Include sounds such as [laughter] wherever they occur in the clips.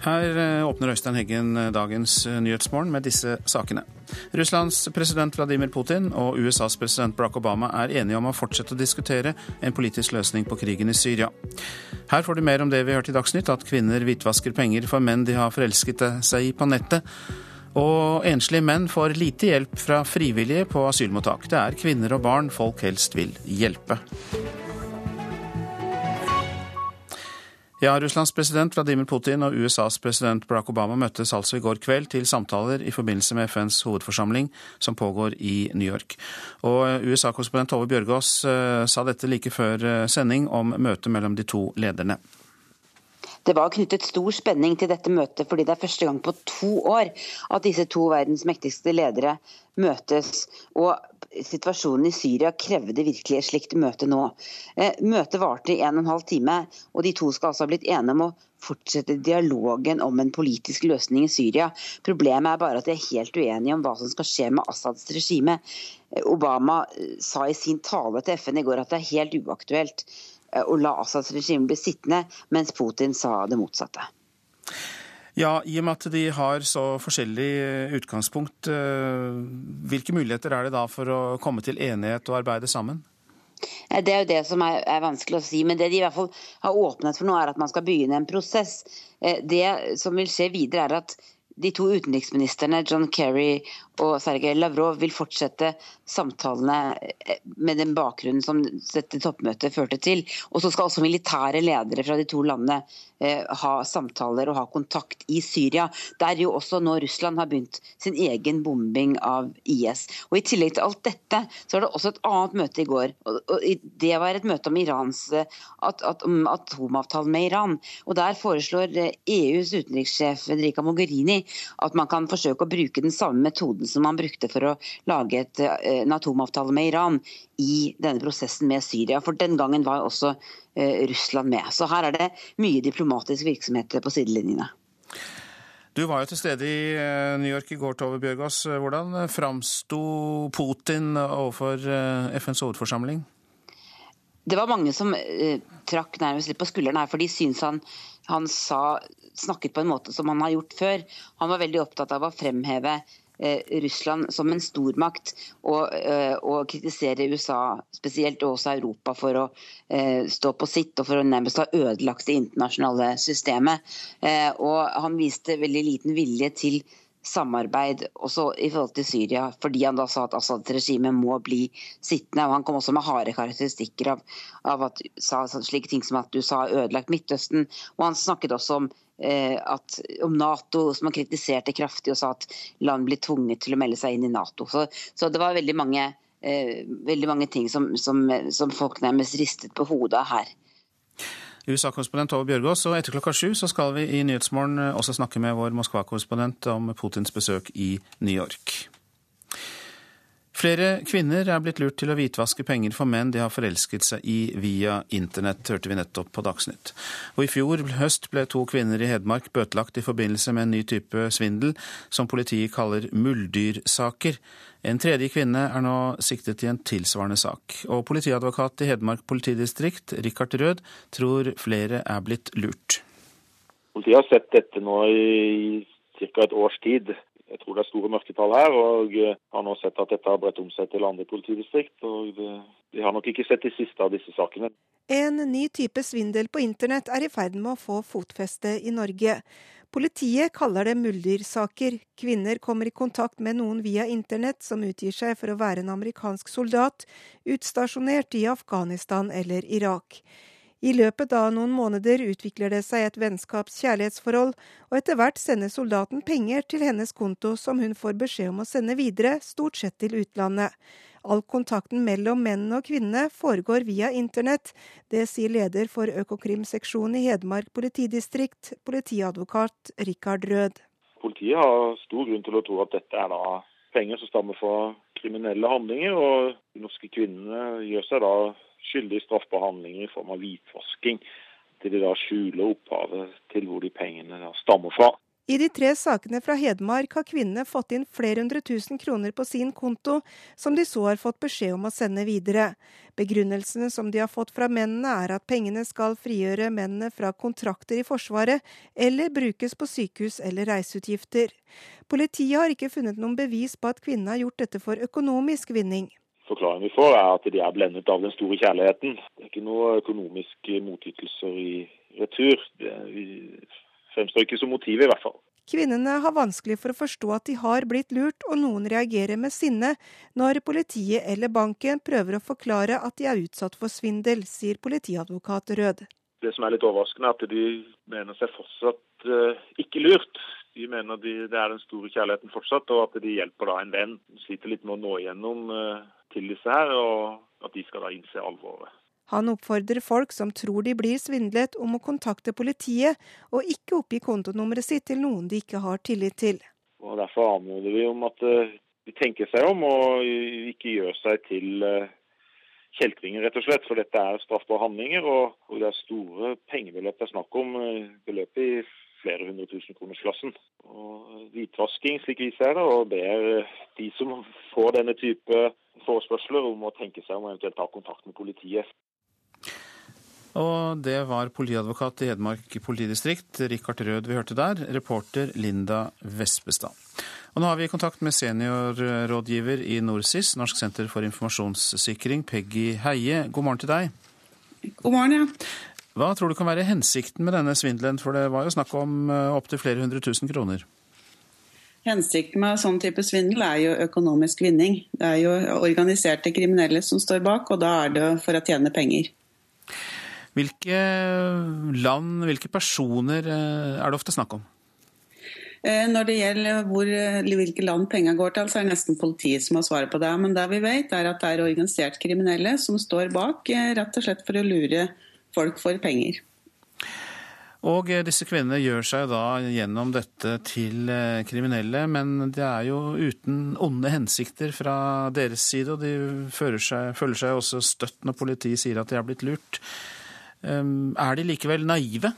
Her eh, åpner Øystein Heggen eh, dagens eh, Nyhetsmorgen med disse sakene. Russlands president Vladimir Putin og USAs president Barack Obama er enige om å fortsette å diskutere en politisk løsning på krigen i Syria. Her får du mer om det vi hørte i Dagsnytt, at kvinner hvitvasker penger for menn de har forelsket seg i på nettet. Og enslige menn får lite hjelp fra frivillige på asylmottak. Det er kvinner og barn folk helst vil hjelpe. Ja, Russlands president Vladimir Putin og USAs president Barack Obama møttes altså i går kveld til samtaler i forbindelse med FNs hovedforsamling som pågår i New York. Og USA-korrespondent Tove Bjørgaas eh, sa dette like før eh, sending om møtet mellom de to lederne. Det var knyttet stor spenning til dette møtet, fordi det er første gang på to år at disse to verdens mektigste ledere møtes. Og situasjonen i Syria krevde virkelig et slikt møte nå. Eh, møtet varte i en og en halv time, og de to skal altså ha blitt enige om å fortsette dialogen om en politisk løsning i Syria. Problemet er bare at de er helt uenige om hva som skal skje med Assads regime. Eh, Obama eh, sa i sin tale til FN i går at det er helt uaktuelt å la Assads regime bli sittende, mens Putin sa det motsatte. Ja, I og med at de har så forskjellig eh, utgangspunkt, eh, hvilke muligheter er det da for å komme til enighet og arbeide sammen? Det er jo det som er, er, vanskelig å si. Men det de i hvert fall har åpnet for nå, er at man skal begynne en prosess. Eh, det som vil skje videre, er at de to utenriksministrene John Kerry og Sergej Lavrov vil fortsette samtalene med den bakgrunnen som dette toppmøtet førte til. Og så skal også militære ledere fra de to landene Eh, ha samtaler og ha kontakt i Syria, der jo også nå Russland har begynt sin egen bombing av IS. Og I tillegg til alt dette, så var det også et annet møte i går. og Det var et møte om Irans eh, at, at, om atomavtalen med Iran. Og Der foreslår EUs eh, e utenrikssjef Federica Mogherini at man kan forsøke å bruke den samme metoden som man brukte for å lage et, en atomavtale med Iran i denne prosessen med Syria. For den gangen var også Eh, Russland med. Så her er det mye diplomatisk virksomhet på sidelinjene. Du var jo til stede i eh, New York i går, Tove Bjørgaas. Hvordan framsto Putin overfor eh, FNs hovedforsamling? Det var mange som eh, trakk nærmest litt på skulderen her, for de syns han, han sa, snakket på en måte som han har gjort før. Han var veldig opptatt av å fremheve Eh, Russland som en stormakt, og, eh, og kritisere USA spesielt, og også Europa for å eh, stå på sitt og for å nærmest ha ødelagt det internasjonale systemet. Og han viste veldig liten vilje til samarbeid også i forhold til Syria, fordi han da sa at Assad-regimet må bli sittende. og Han kom også med harde karakteristikker av, av at sa slike ting som at USA har ødelagt Midtøsten. og Han snakket også om Eh, at, om Nato, som han kritiserte kraftig og sa at land blir tvunget til å melde seg inn i Nato. Så, så det var veldig mange, eh, veldig mange ting som, som, som, folk nærmest ristet på hodet av her. USA-korrespondent Tove Bjørgaas, og etter klokka sju så skal vi i Nyhetsmorgen også snakke med vår Moskva-korrespondent om Putins besøk i New York. Flere kvinner er blitt lurt til å hvitvaske penger for menn de har forelsket seg i via internett, hørte vi nettopp på Dagsnytt. Og i fjor høst ble to kvinner i Hedmark bøtelagt i forbindelse med en ny type svindel, som politiet kaller muldyrsaker. En tredje kvinne er nå siktet i en tilsvarende sak. Og politiadvokat i Hedmark politidistrikt, Rikard Rød, tror flere er blitt lurt. Politiet har sett dette nå i ca. et års tid. Jeg tror det er store mørketall her, og eh, har nå sett at dette har bredt om seg til andre politidistrikt. og Vi har nok ikke sett de siste av disse sakene. En ny type svindel på internett er i ferd med å få fotfeste i Norge. Politiet kaller det muldyrsaker. Kvinner kommer i kontakt med noen via internett som utgir seg for å være en amerikansk soldat utstasjonert i Afghanistan eller Irak. I løpet av noen måneder utvikler det seg et vennskaps-kjærlighetsforhold, og etter hvert sender soldaten penger til hennes konto som hun får beskjed om å sende videre, stort sett til utlandet. All kontakten mellom mennene og kvinnene foregår via internett. Det sier leder for Økokrim-seksjonen i Hedmark politidistrikt, politiadvokat Rikard Rød. Politiet har stor grunn til å tro at dette er penger som stammer fra kriminelle handlinger, og de norske kvinnene gjør seg da skyldig straffbare handlinger i form av hvitvasking, til de da skjuler opphavet til hvor de pengene da stammer fra. I de tre sakene fra Hedmark har kvinnene fått inn flere hundre tusen kroner på sin konto, som de så har fått beskjed om å sende videre. Begrunnelsene som de har fått fra mennene er at pengene skal frigjøre mennene fra kontrakter i Forsvaret, eller brukes på sykehus eller reiseutgifter. Politiet har ikke funnet noen bevis på at kvinnene har gjort dette for økonomisk vinning. Forklaringen vi får er at de er blendet av den store kjærligheten. Det er ikke noe økonomiske motytelser i retur. Det fremstår ikke som motiv, i hvert fall. Kvinnene har vanskelig for å forstå at de har blitt lurt, og noen reagerer med sinne når politiet eller banken prøver å forklare at de er utsatt for svindel, sier politiadvokat Rød. Det som er litt overraskende, er at de mener seg fortsatt uh, ikke lurt. De mener de, det er den store kjærligheten fortsatt, og at de hjelper da en venn. De sliter litt med å nå igjennom uh, til disse her, og at de skal da innse alvoret. Han oppfordrer folk som tror de blir svindlet om å kontakte politiet, og ikke oppgi kontonummeret sitt til noen de ikke har tillit til. Og Derfor anmoder vi om at eh, de tenker seg om og ikke gjør seg til eh, kjeltringer, rett og slett. For dette er straffbare handlinger, og, det er store pengebeløp det er snakk om. Eh, beløp i flere hundre tusen kroners-klassen. Hvitvasking, slik vi ser det, og ber de som får denne type forespørsler om å tenke seg om og eventuelt ta kontakt med politiet. Og det var politiadvokat i Hedmark politidistrikt, Rikard Rød vi hørte der, reporter Linda Vespestad. Og nå har vi kontakt med seniorrådgiver i NorSIS, Norsk senter for informasjonssikring, Peggy Heie. God morgen til deg. God morgen, ja. Hva tror du kan være hensikten med denne svindelen, for det var jo snakk om eh, opptil flere hundre tusen kroner? Hensikten med sånn type svindel er jo økonomisk vinning. Det er jo organiserte kriminelle som står bak, og da er det for å tjene penger. Hvilke land, hvilke personer eh, er det ofte snakk om? Eh, når det gjelder hvor, hvilke land pengene går til, så er det nesten politiet som har svaret på det. Men det vi vet, er at det er organisert kriminelle som står bak, eh, rett og slett for å lure folk for penger. Og disse kvinnene gjør seg da gjennom dette til kriminelle, men det er jo uten onde hensikter fra deres side, og de føler seg, føler seg også støtt når politiet sier at de har blitt lurt. Ehm, er de likevel naive?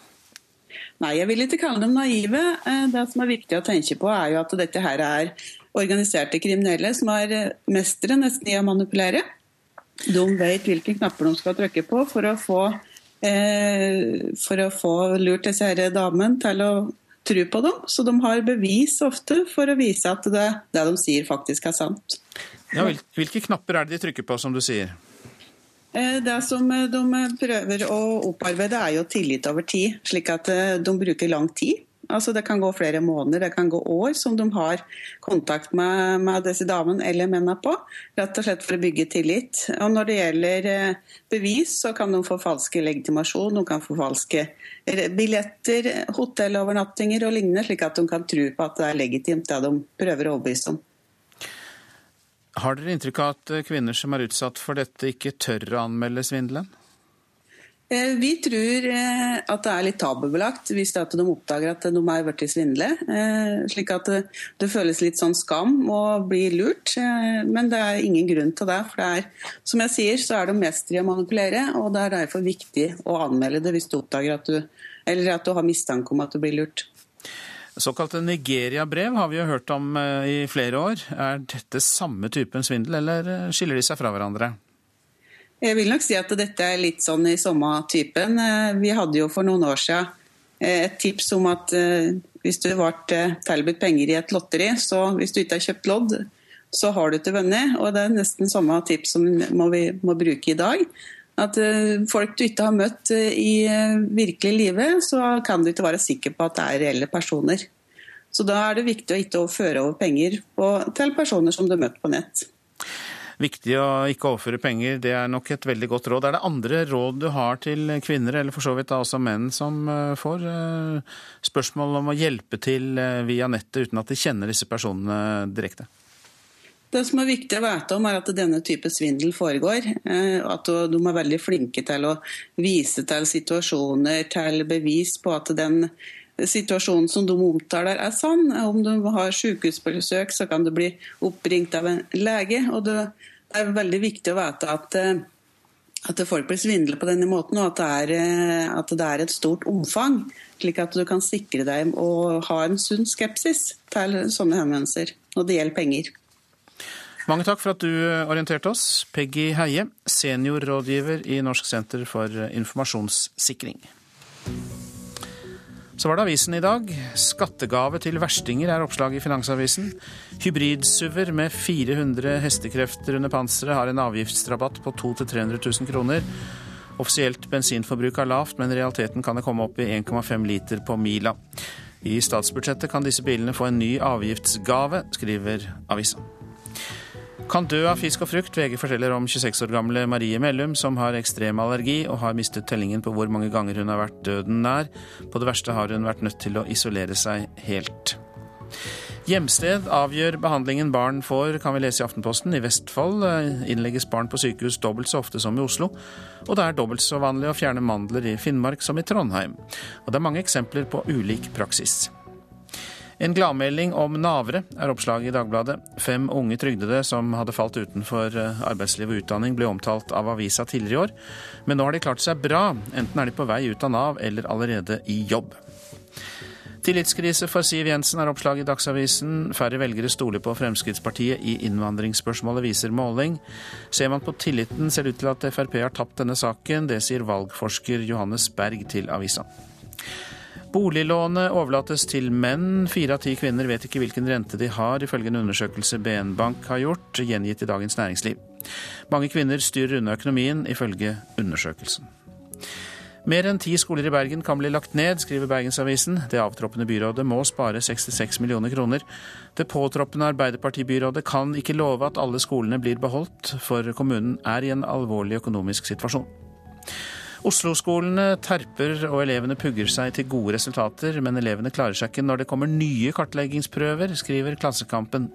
Nei, jeg vil ikke kalle dem naive. Eh, det som er viktig å tenke på, er jo at dette her er organiserte kriminelle som er eh, mestere nesten i å manipulere. De vet hvilke knapper de skal trykke på for å få, eh, for å få lurt disse her damene til å tro på dem. Så de har bevis ofte for å vise at det, det de sier faktisk er sant. Ja, hvilke knapper er det de trykker på, som du sier? Eh, det som eh, de prøver å opparbeide, er jo tillit over tid, slik at eh, de bruker lang tid. Altså Det kan gå flere måneder, det kan gå år som de har kontakt med, med disse damene eller mennene på. Rett og slett for å bygge tillit. Og Når det gjelder bevis, så kan de få falske legitimasjon, de kan få falske billetter, hotellovernattinger og lignende, slik at de kan tro på at det er legitimt det de prøver å overbevise om. Har dere inntrykk av at eh, kvinner som er utsatt for dette, ikke tør å anmelde svindelen? Eh, vi tror eh, at det er litt tabubelagt hvis de oppdager at de er blitt svindlet. Slik at det føles litt sånn skam å bli lurt. Men det er ingen grunn til det. For det er, som jeg sier, så er de mestere i å manipulere, og det er derfor viktig å anmelde det hvis du oppdager at du, eller at du har mistanke om at du blir lurt. Såkalte Nigeria-brev har vi jo hørt om eh, i flere år. Er dette samme typen svindel, eller eh, skiller de seg fra hverandre? Jeg vil nok si at dette er litt sånn i samme typen. Eh, vi hadde jo for noen år siden et tips om at hvis du ble tilbudt penger i et lotteri, så hvis du ikke har kjøpt lodd, så har du ikke vunnet. Og det er nesten samme tips som vi må bruke i dag. At eh, folk du ikke har møtt eh, i eh, virkelig livet, så kan du ikke være sikker på at det er reelle personer. Så da er det viktig å ikke føre over penger på, til personer som du har møtt på nett. Viktig å ikke overføre penger, det er nok et veldig godt råd. Er det andre råd du har til kvinner, eller for så vidt da også menn, som får spørsmål om å hjelpe til via nettet uten at de kjenner disse personene direkte? Det som er viktig å vite om, er at denne type svindel foregår. Eh, at de er veldig flinke til å vise til situasjoner, til bevis på at den situasjonen som de omtaler, er sann. Om du har sykehusbesøk, så kan du bli oppringt av en lege. og Det er veldig viktig å vite at eh, at folk blir svindlet på denne måten, og at det, er, eh, at det er et stort omfang. Slik at du kan sikre deg å ha en sunn skepsis til sånne henvendelser når det gjelder penger. Mange takk for at du orienterte oss, Peggy Heie, seniorrådgiver i Norsk senter for informasjonssikring. Så var det avisen i dag. Skattegave til verstinger er oppslaget i Finansavisen. Hybridsuver med 400 hestekrefter under panseret har en avgiftsrabatt på 200 000-300 000 kroner. Offisielt bensinforbruk er lavt, men i realiteten kan det komme opp i 1,5 liter på mila. I statsbudsjettet kan disse bilene få en ny avgiftsgave, skriver avisa. Kan dø av fisk og frukt. VG forteller om 26 år gamle Marie Mellum, som har ekstrem allergi og har mistet tellingen på hvor mange ganger hun har vært døden nær. På det verste har hun vært nødt til å isolere seg helt. Hjemsted avgjør behandlingen barn får, kan vi lese i Aftenposten. I Vestfold eh, innlegges barn på sykehus dobbelt så ofte som i Oslo. Og det er dobbelt så vanlig å fjerne mandler i Finnmark som i Trondheim. Og det er mange eksempler på ulik praksis. En gladmelding om navere er oppslaget i Dagbladet. Fem unge trygdede som hadde falt utenfor eh, arbeidsliv og utdanning, ble omtalt av avisa tidligere i år. Men nå har de klart seg bra. Enten er de på vei ut av Nav eller allerede i jobb. Tillitskrise for Siv Jensen er oppslaget i Dagsavisen. Færre velgere stoler på Fremskrittspartiet i innvandringsspørsmålet, viser måling. Ser man på tilliten, ser det ut til at Frp har tapt denne saken. Det sier valgforsker Johannes Berg til avisa. Boliglånet overlates til menn. Fire av ti kvinner vet ikke hvilken rente de har, ifølge en undersøkelse BN Bank har gjort, gjengitt i Dagens Næringsliv. Mange kvinner styrer unna økonomien, ifølge undersøkelsen. Mer enn ti skoler i Bergen kan bli lagt ned, skriver Bergensavisen. Det avtroppende byrådet må spare 66 millioner kroner. Det påtroppende Arbeiderpartibyrådet kan ikke love at alle skolene blir beholdt, for kommunen er i en alvorlig økonomisk situasjon. Oslo-skolene terper og elevene pugger seg til gode resultater, men elevene klarer seg ikke når det kommer nye kartleggingsprøver, skriver Klassekampen.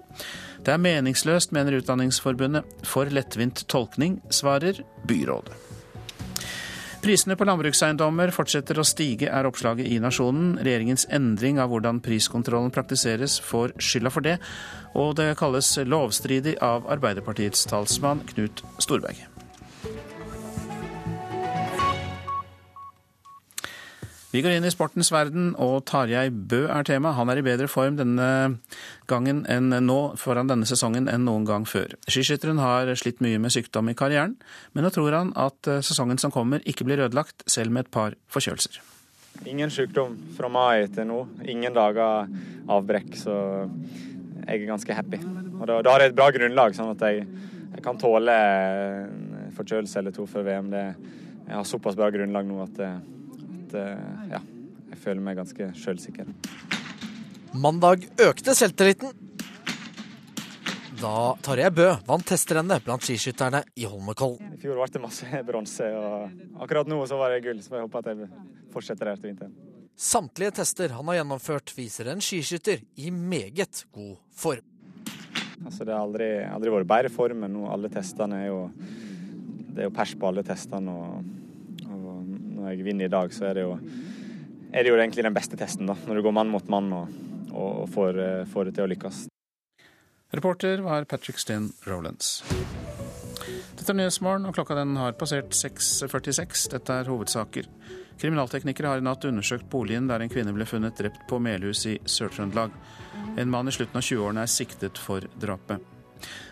Det er meningsløst, mener Utdanningsforbundet. For lettvint tolkning, svarer byrådet. Prisene på landbrukseiendommer fortsetter å stige, er oppslaget i Nasjonen. Regjeringens endring av hvordan priskontrollen praktiseres får skylda for det, og det kalles lovstridig av Arbeiderpartiets talsmann Knut Storberget. Vi går inn i sportens verden, og Tarjei Bø er tema. Han er i bedre form denne gangen enn nå, foran denne sesongen enn noen gang før. Skiskytteren har slitt mye med sykdom i karrieren, men nå tror han at eh, sesongen som kommer ikke blir ødelagt, selv med et par forkjølelser. Ingen sykdom fra mai til nå. Ingen dager avbrekk, så jeg er ganske happy. Og da, da har jeg et bra grunnlag, sånn at jeg, jeg kan tåle forkjølelse eller to før VM. Det, jeg har såpass bra grunnlag nå at det, at eh, ja, jeg føler meg ganske sjølsikker. Mandag økte selvtilliten da Tarjei Bø vant testrennet blant skiskytterne i Holmenkollen. I fjor ble det masse [laughs] bronse, og akkurat nå så var det gull. Så jeg håper at jeg fortsetter her til vinteren. Samtlige tester han har gjennomført, viser en skiskytter i meget god form. Altså, det har aldri, aldri vært bedre form, men nå alle testene er jo Det er jo pers på alle testene. og når jeg vinner i dag, så er det jo, er det jo egentlig den beste testen, da. Når du går mann mot mann og, og får, eh, får, det til å lykkes. Reporter var Patrick Steen Rolands. Dette er Nyhetsmorgen, og klokka den har passert 6.46. Dette er hovedsaker. Kriminalteknikere har i natt undersøkt boligen der en kvinne ble funnet drept på Melhus i Sør-Trøndelag. En mann i slutten av 20-årene er siktet for drapet.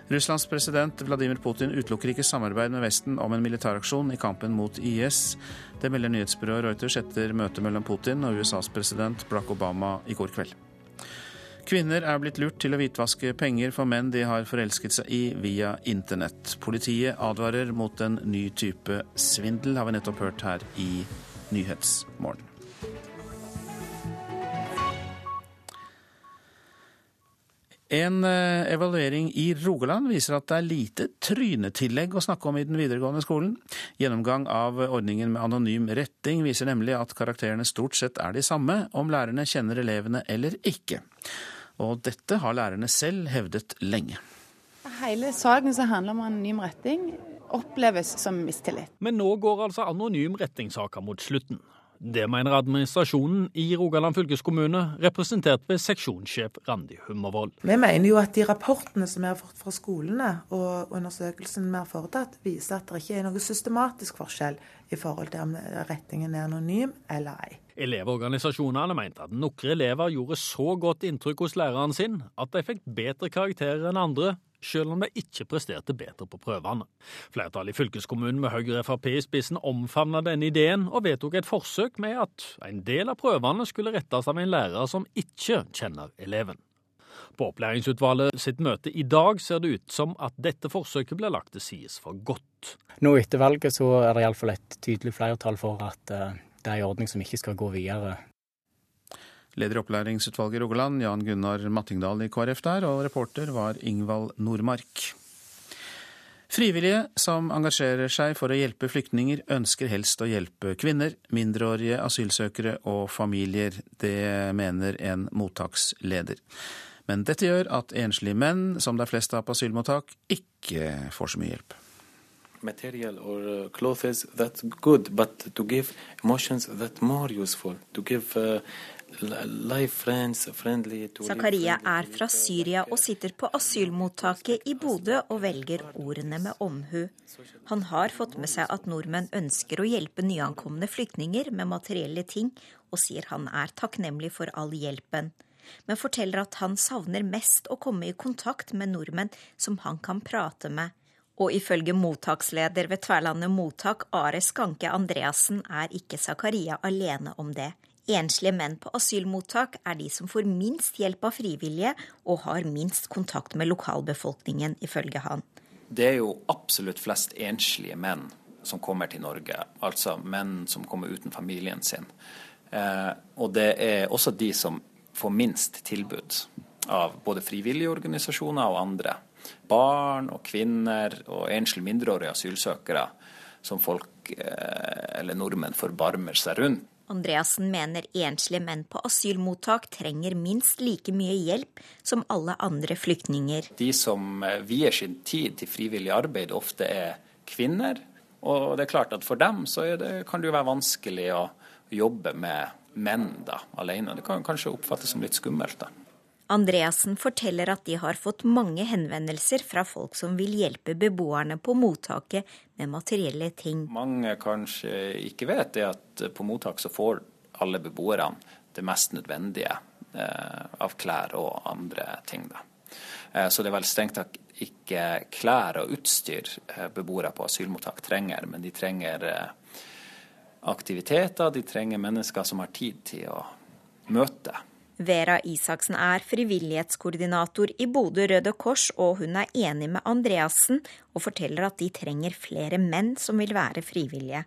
Russlands president Vladimir Putin utelukker ikke samarbeid med Vesten om en militæraksjon i kampen mot IS. Det melder nyhetsbyrået Reuters etter møtet mellom Putin og USAs president Barack Obama i går kveld. Kvinner er blitt lurt til å hvitvaske penger for menn de har forelsket seg i via internett. Politiet advarer mot en ny type svindel, har vi nettopp hørt her i Nyhetsmorgen. En eh, evaluering i Rogaland viser at det er lite trynetillegg å snakke om i den videregående skolen. Gjennomgang av ordningen med anonym retting viser nemlig at karakterene stort sett er de samme, om lærerne kjenner elevene eller ikke. Og dette har lærerne selv hevdet lenge. Hele saken som handler om anonym retting, oppleves som mistillit. Men nå går altså anonym rettingssaker mot slutten. Det mener administrasjonen i Rogaland fylkeskommune, representert ved seksjonssjef Randi Hummervoll. Vi mener jo at de rapportene som vi har fått fra skolene og undersøkelsen vi har foretatt, viser at det ikke er noe systematisk forskjell i forhold til om retningen er anonym eller ei. Elevorganisasjonene mente at noen elever gjorde så godt inntrykk hos læreren sin at de fikk bedre karakterer enn andre, selv om de ikke presterte bedre på prøvene. Flertallet i fylkeskommunen med Høyre og Frp i spissen omfavna denne ideen, og vedtok et forsøk med at en del av prøvene skulle rettes av en lærer som ikke kjenner eleven. På opplæringsutvalget sitt møte i dag ser det ut som at dette forsøket blir lagt til side for godt. Nå etter valget så er det iallfall et tydelig flertall for at uh, det er en ordning som ikke skal gå videre. Leder i opplæringsutvalget i Rogaland, Jan Gunnar Mattingdal i KrF der, og reporter var Ingvald Nordmark. Frivillige som engasjerer seg for å hjelpe flyktninger, ønsker helst å hjelpe kvinner, mindreårige asylsøkere og familier. Det mener en mottaksleder. Men dette gjør at enslige menn, som de fleste har på asylmottak, ikke får så mye hjelp material or uh, clothes that's good but to give emotions that more useful to give uh, Zakaria er fra Syria og sitter på asylmottaket i Bodø og velger ordene med omhu. Han har fått med seg at nordmenn ønsker å hjelpe nyankomne flyktninger med materielle ting, og sier han er takknemlig for all hjelpen. Men forteller at han savner mest å komme i kontakt med nordmenn som han kan prate med og ifølge mottaksleder ved Tverlandet mottak, Are Skanke Andreassen, er ikke Zakaria alene om det. Enslige menn på asylmottak er de som får minst hjelp av frivillige og har minst kontakt med lokalbefolkningen, ifølge han. Det er jo absolutt flest enslige menn som kommer til Norge, altså menn som kommer uten familien sin. Eh, og det er også de som får minst tilbud av både frivillige organisasjoner og andre barn og kvinner og enslige mindreårige asylsøkere som folk, eh, eller nordmenn, forbarmer seg rundt. Andreassen mener enslige menn på asylmottak trenger minst like mye hjelp som alle andre flyktninger. De som eh, vier sin tid til frivillig arbeid, ofte er kvinner. Og det er klart at for dem så det, kan det jo være vanskelig å jobbe med menn da, alene. Det kan kanskje oppfattes som litt skummelt. da. Andreassen forteller at de har fått mange henvendelser fra folk som vil hjelpe beboerne på mottaket med materielle ting. Mange kanskje ikke vet det at på mottak så får alle beboerne det mest nødvendige eh, av klær og andre ting. Da. Eh, så det er vel strengt tatt ikke klær og utstyr eh, beboere på asylmottak trenger, men de trenger eh, aktiviteter, de trenger mennesker som har tid til å møte Vera Isaksen er frivillighetskoordinator i Bodø Røde Kors, og hun er enig med Andreassen og forteller at de trenger flere menn som vil være frivillige.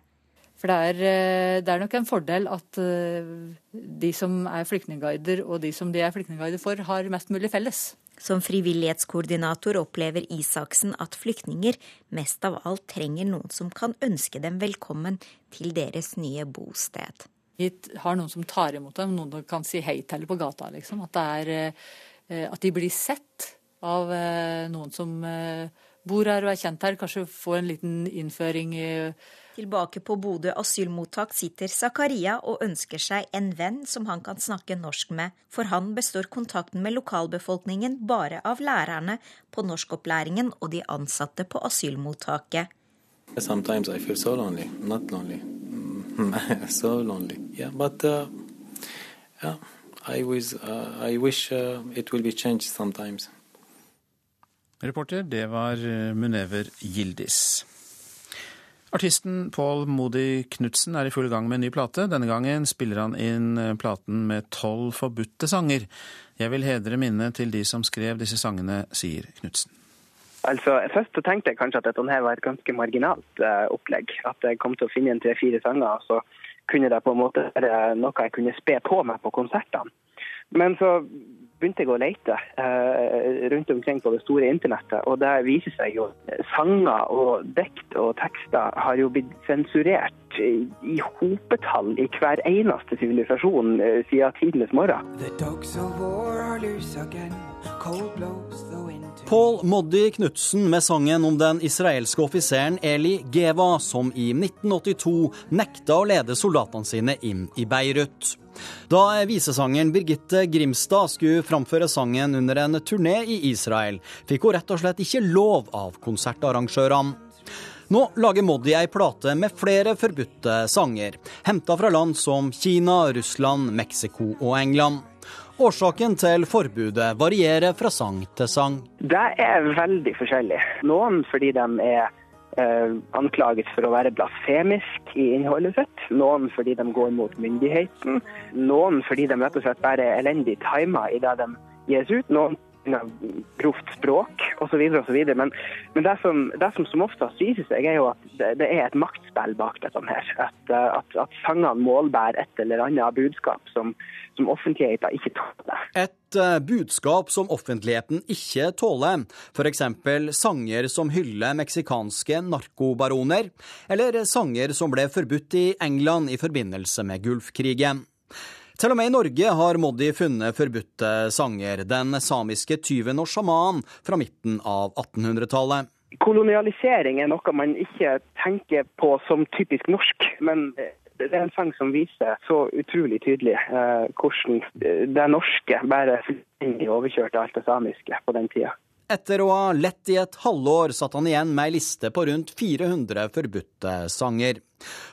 For det er, eh, det er nok en fordel at eh, de som er flyktningguider og de som de er flyktningguider for, har mest mulig felles. Som frivillighetskoordinator opplever Isaksen at flyktninger mest av alt trenger noen som kan ønske dem velkommen til deres nye bosted Vi har noen som tar imot dem, noen som kan si hei til på gata. Liksom. At, er, eh, at, de blir sett av eh, noen som eh, bor her og er kjent her. Kanskje får en liten innføring i Tilbake på Bodø asylmottak sitter Zakaria og ønsker seg en venn som han kan snakke norsk med. For han består kontakten med lokalbefolkningen bare av lærerne på norskopplæringen og de ansatte på asylmottaket. Sometimes I feel so lonely, not lonely. [laughs] so lonely. Yeah, but uh, yeah, I, was, uh, I wish uh, it will be changed sometimes. Reporter, det var uh, Munever Gildis. Artisten Paul Modi Knutsen er i full gang med en ny plate. Denne gangen spiller han inn uh, platen med tolv forbudte sanger. Jeg vil hedre minnet til de som skrev disse sangene, sier Knutsen. Altså, Først så tenkte jeg kanskje at dette var et ganske marginalt eh, opplegg. At jeg kom til å finne igjen tre-fire sanger, og så kunne det på en måte være noe jeg kunne spe på meg på konsertene. Men så begynte jeg å lete eh, rundt omkring på det store internettet, og det viser seg jo sanger og dikt og tekster har jo blitt sensurert i, hopetall i hver eneste sivilisasjon uh, siden tidenes morgen. Paul Moddi Knutsen med sangen om den israelske offiseren Eli Geva, som i 1982 nekta å lede soldatene sine inn i Beirut. Da visesangeren Birgitte Grimstad skulle framføre sangen under en turné i Israel, fikk hun rett og slett ikke lov av konsertarrangørene. Nå lager Moddi ei plate med flere forbudte sanger, henta fra land som Kina, Russland, Mexico og England. Årsaken til forbudet varierer fra sang til sang. Det er veldig forskjellig. Noen fordi de er eh, anklaget for å være blasfemisk i innholdet sitt. Noen fordi de går mot myndigheten. Noen fordi de rett og slett bare er elendig tima i det de gis ut. Noen grovt språk osv. Men, men det, som, det som som oftest viser seg, er jo at det, det er et maktspill bak dette. her. At, at, at sangene målbærer et eller annet budskap som, som offentligheten ikke tåler. Et uh, budskap som offentligheten ikke tåler, f.eks. sanger som hyller meksikanske narkobaroner, eller sanger som ble forbudt i England i forbindelse med Gulfkrigen. Til og med i Norge har Moddi funnet forbudte sanger, den samiske tyven og sjaman fra midten av 1800-tallet. Kolonialisering er noe man ikke tenker på som typisk norsk, men det er en sang som viser så utrolig tydelig eh, hvordan det norske bare overkjørte alt det samiske på den tida. Etter å ha lett i et halvår satt han igjen med ei liste på rundt 400 forbudte sanger.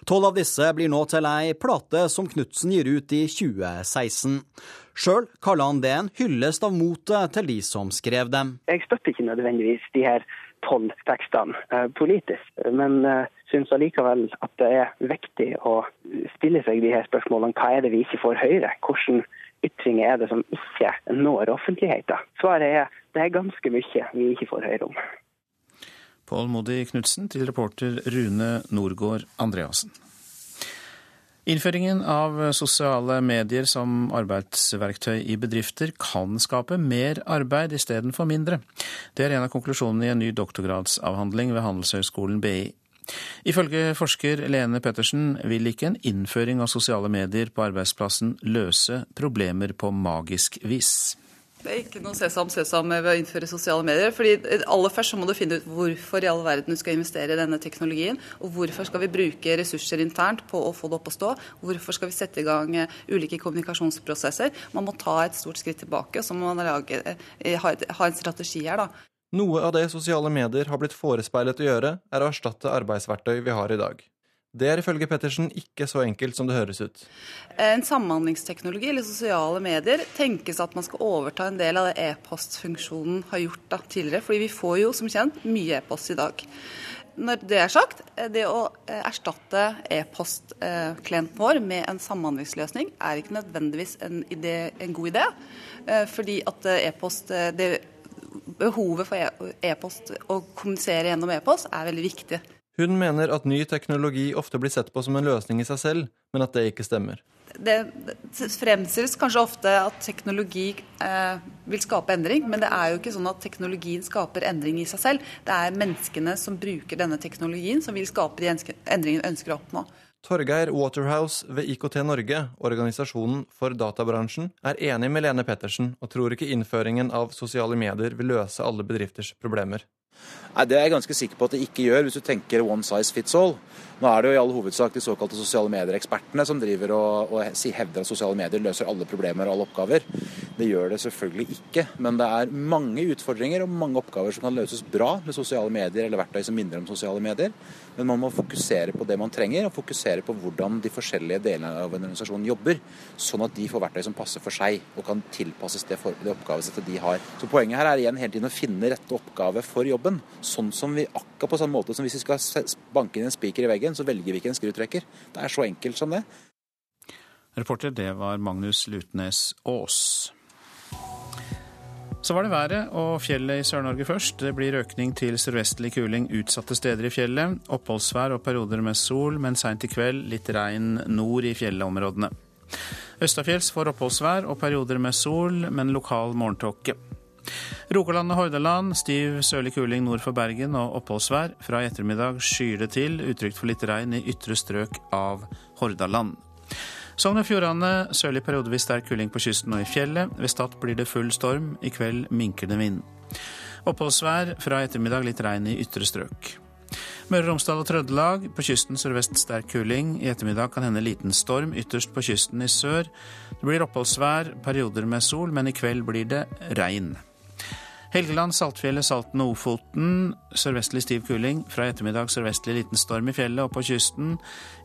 Tolv av disse blir nå til ei plate som Knutsen gir ut i 2016. Sjøl kaller han det en hyllest av motet til de som skrev dem. Jeg støtter ikke nødvendigvis de her tolv tekstene eh, politisk, men eh, syns allikevel at det er viktig å stille seg de her spørsmålene. Hva er det vi ikke får høre? Hvordan ytringer er det som ikke når offentligheten? Svaret er det er ganske mye vi ikke får høre om. Pål Modi Knutsen til reporter Rune Norgård Andreassen. Innføringen av sosiale medier som arbeidsverktøy i bedrifter kan skape mer arbeid istedenfor mindre. Det er en av konklusjonene i en ny doktorgradsavhandling ved Handelshøyskolen BI. Ifølge forsker Lene Pettersen vil ikke en innføring av sosiale medier på arbeidsplassen løse problemer på magisk vis. Det er ikke noe sesam sesam ved å innføre sosiale medier. fordi aller først så må du finne ut hvorfor i all verden du skal investere i denne teknologien. Og hvorfor skal vi bruke ressurser internt på å få det opp å stå. Hvorfor skal vi sette i gang eh, ulike kommunikasjonsprosesser. Man må ta et stort skritt tilbake, og så må man lage, eh, ha, en strategi her, da. Noe av det sosiale medier har blitt forespeilet å gjøre, er å erstatte arbeidsverktøy vi har i dag. Det er ifølge Pettersen ikke så enkelt som det høres ut. En samhandlingsteknologi eller sosiale medier tenkes at man skal overta en del av det e-postfunksjonen har gjort da, tidligere. fordi vi får jo som kjent mye e-post i dag. Når det er sagt, det å eh, erstatte e-postklienten vår med en samhandlingsløsning er ikke nødvendigvis en, idé, en god idé. Eh, fordi at eh, e-post behovet for e- e-post å kommunisere gjennom e-post er veldig viktig. Hun mener at ny teknologi ofte blir sett på som en løsning i seg selv, men at det ikke stemmer. Det fremstilles kanskje ofte at teknologi eh, vil skape endring, men det er jo ikke sånn at teknologien skaper endring i seg selv. Det er menneskene som bruker denne teknologien som vil skape de endringene vi ønsker å oppnå. Torgeir Waterhouse ved IKT Norge, organisasjonen for databransjen, er enig med Lene Pettersen og tror ikke innføringen av sosiale medier vil løse alle bedrifters problemer. Nei, Det er jeg ganske sikker på at det ikke gjør, hvis du tenker one size fits all. Nå er det jo i all hovedsak de såkalte sosiale medier-ekspertene som driver og, og hevder at sosiale medier løser alle problemer og alle oppgaver. Det gjør det selvfølgelig ikke, men det er mange utfordringer og mange oppgaver som kan løses bra med sosiale medier eller verktøy som minner om sosiale medier. Men man må fokusere på det man trenger, og fokusere på hvordan de forskjellige delene av en organisasjon jobber, sånn at de får verktøy som passer for seg og kan tilpasses det, for, det oppgavesettet de har. Så Poenget her er igjen hele tiden å finne rette oppgave for jobben. Sånn som vi akkurat på samme måte som hvis vi skal banke inn en spiker i veggen, så velger vi ikke en skrutrekker. Det er så enkelt som det. Reporter, det var Magnus Lutnes Aas. Så var det været og fjellet i Sør-Norge først. Det blir økning til sørvestlig kuling utsatte steder i fjellet. Oppholdsvær og perioder med sol, men seint i kveld litt regn nord i fjellområdene. Østafjells får oppholdsvær og perioder med sol, men lokal morgentåke. Rogaland og Hordaland stiv sørlig kuling nord for Bergen og oppholdsvær. Fra i ettermiddag skyer det til, utrygt for litt regn i ytre strøk av Hordaland. Sogn og Fjordane sørlig periodevis sterk kuling på kysten og i fjellet. Ved Stad blir det full storm. I kveld minker det vind. Oppholdsvær fra ettermiddag litt regn i ytre strøk. Møre og Romsdal og Trøndelag. På kysten sørvest sterk kuling. I ettermiddag kan hende liten storm, ytterst på kysten i sør. Det blir oppholdsvær, perioder med sol, men i kveld blir det regn. Helgeland, Saltfjellet, Salten og Ofoten. Sørvestlig stiv kuling. Fra ettermiddag sørvestlig liten storm i fjellet og på kysten.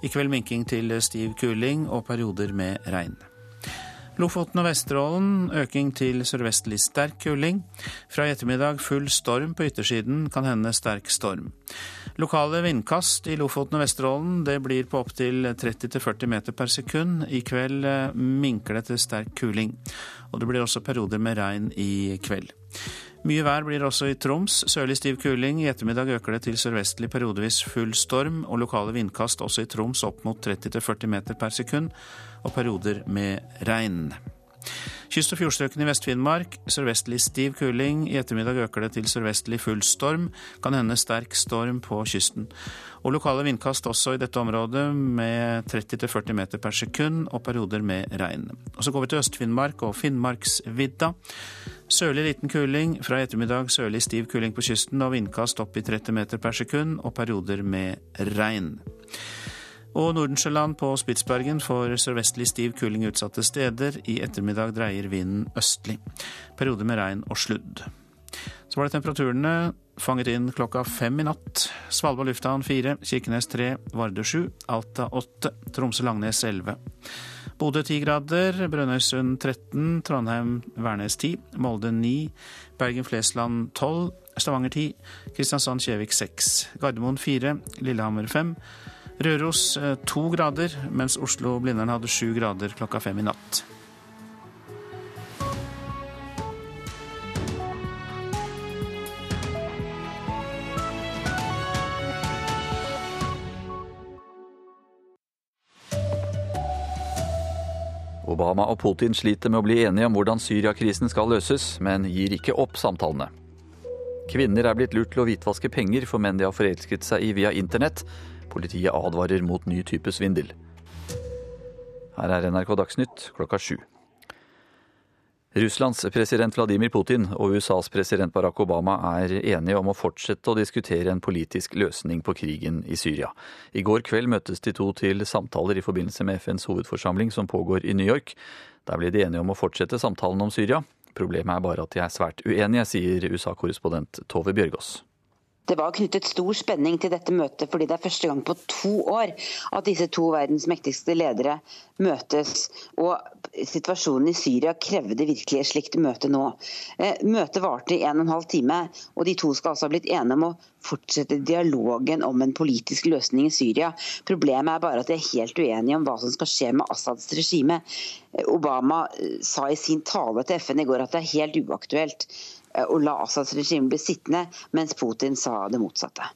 I kveld minking til stiv kuling og perioder med regn. Lofoten og Vesterålen øking til sørvestlig sterk kuling. Fra i ettermiddag full storm på yttersiden, kan hende sterk storm. Lokale vindkast i Lofoten og Vesterålen. Det blir på opptil 30-40 meter per sekund. I kveld eh, minker det til sterk kuling. Og det blir også perioder med regn i kveld. Mye vær blir også i Troms. Sørlig stiv kuling. I ettermiddag øker det til sørvestlig periodevis full storm og lokale vindkast også i Troms opp mot 30-40 meter per sekund, og perioder med regn. Kyst- og fjordstrøkene i Vest-Finnmark sørvestlig stiv kuling. I ettermiddag øker det til sørvestlig full storm. Kan hende sterk storm på kysten. Og lokale vindkast også i dette området med 30-40 meter per sekund og perioder med regn. Og Så går vi til Øst-Finnmark og Finnmarksvidda. Sørlig liten kuling. Fra i ettermiddag sørlig stiv kuling på kysten og vindkast opp i 30 meter per sekund og perioder med regn. Og Nordensjøland på Spitsbergen får sørvestlig stiv kuling utsatte steder. I ettermiddag dreier vinden østlig. Perioder med regn og sludd. Så var det temperaturene fanget inn klokka fem i natt. Svalbard lufthavn fire, Kirkenes tre, Vardø sju, Alta åtte, Tromsø-Langnes elleve. Bodø ti grader, Brønnøysund 13, Trondheim-Værnes 10, Molde 9, Bergen-Flesland 12, Stavanger 10, Kristiansand-Kjevik 6, Gardermoen 4, Lillehammer 5, Røros eh, to grader, mens Oslo-Blindern hadde sju grader klokka fem i natt. Obama og Putin sliter med å bli enige om hvordan Syriakrisen skal løses, men gir ikke opp samtalene. Kvinner er blitt lurt til å hvitvaske penger for menn de har forelsket seg i via internett. Politiet advarer mot ny type svindel. Her er NRK Dagsnytt klokka sju. Russlands president Vladimir Putin og USAs president Barack Obama er enige om å fortsette å diskutere en politisk løsning på krigen i Syria. I går kveld møttes de to til samtaler i forbindelse med FNs hovedforsamling som pågår i New York. Der ble de enige om å fortsette samtalen om Syria. Problemet er bare at de er svært uenige, sier USA-korrespondent Tove Bjørgaas. Det var knyttet stor spenning til dette møtet, fordi det er første gang på to år at disse to verdens mektigste ledere møtes. Og situasjonen i Syria krevde virkelig et slikt møte nå. Eh, møtet varte i en og en halv time, og de to skal altså ha blitt enige om å fortsette dialogen om en politisk løsning i Syria. Problemet er bare at de er helt uenige om hva som skal skje med Assads regime. Eh, Obama eh, sa i sin tale til FN i går at det er helt uaktuelt å la Assads regime bli sittende, mens Putin sa det motsatte.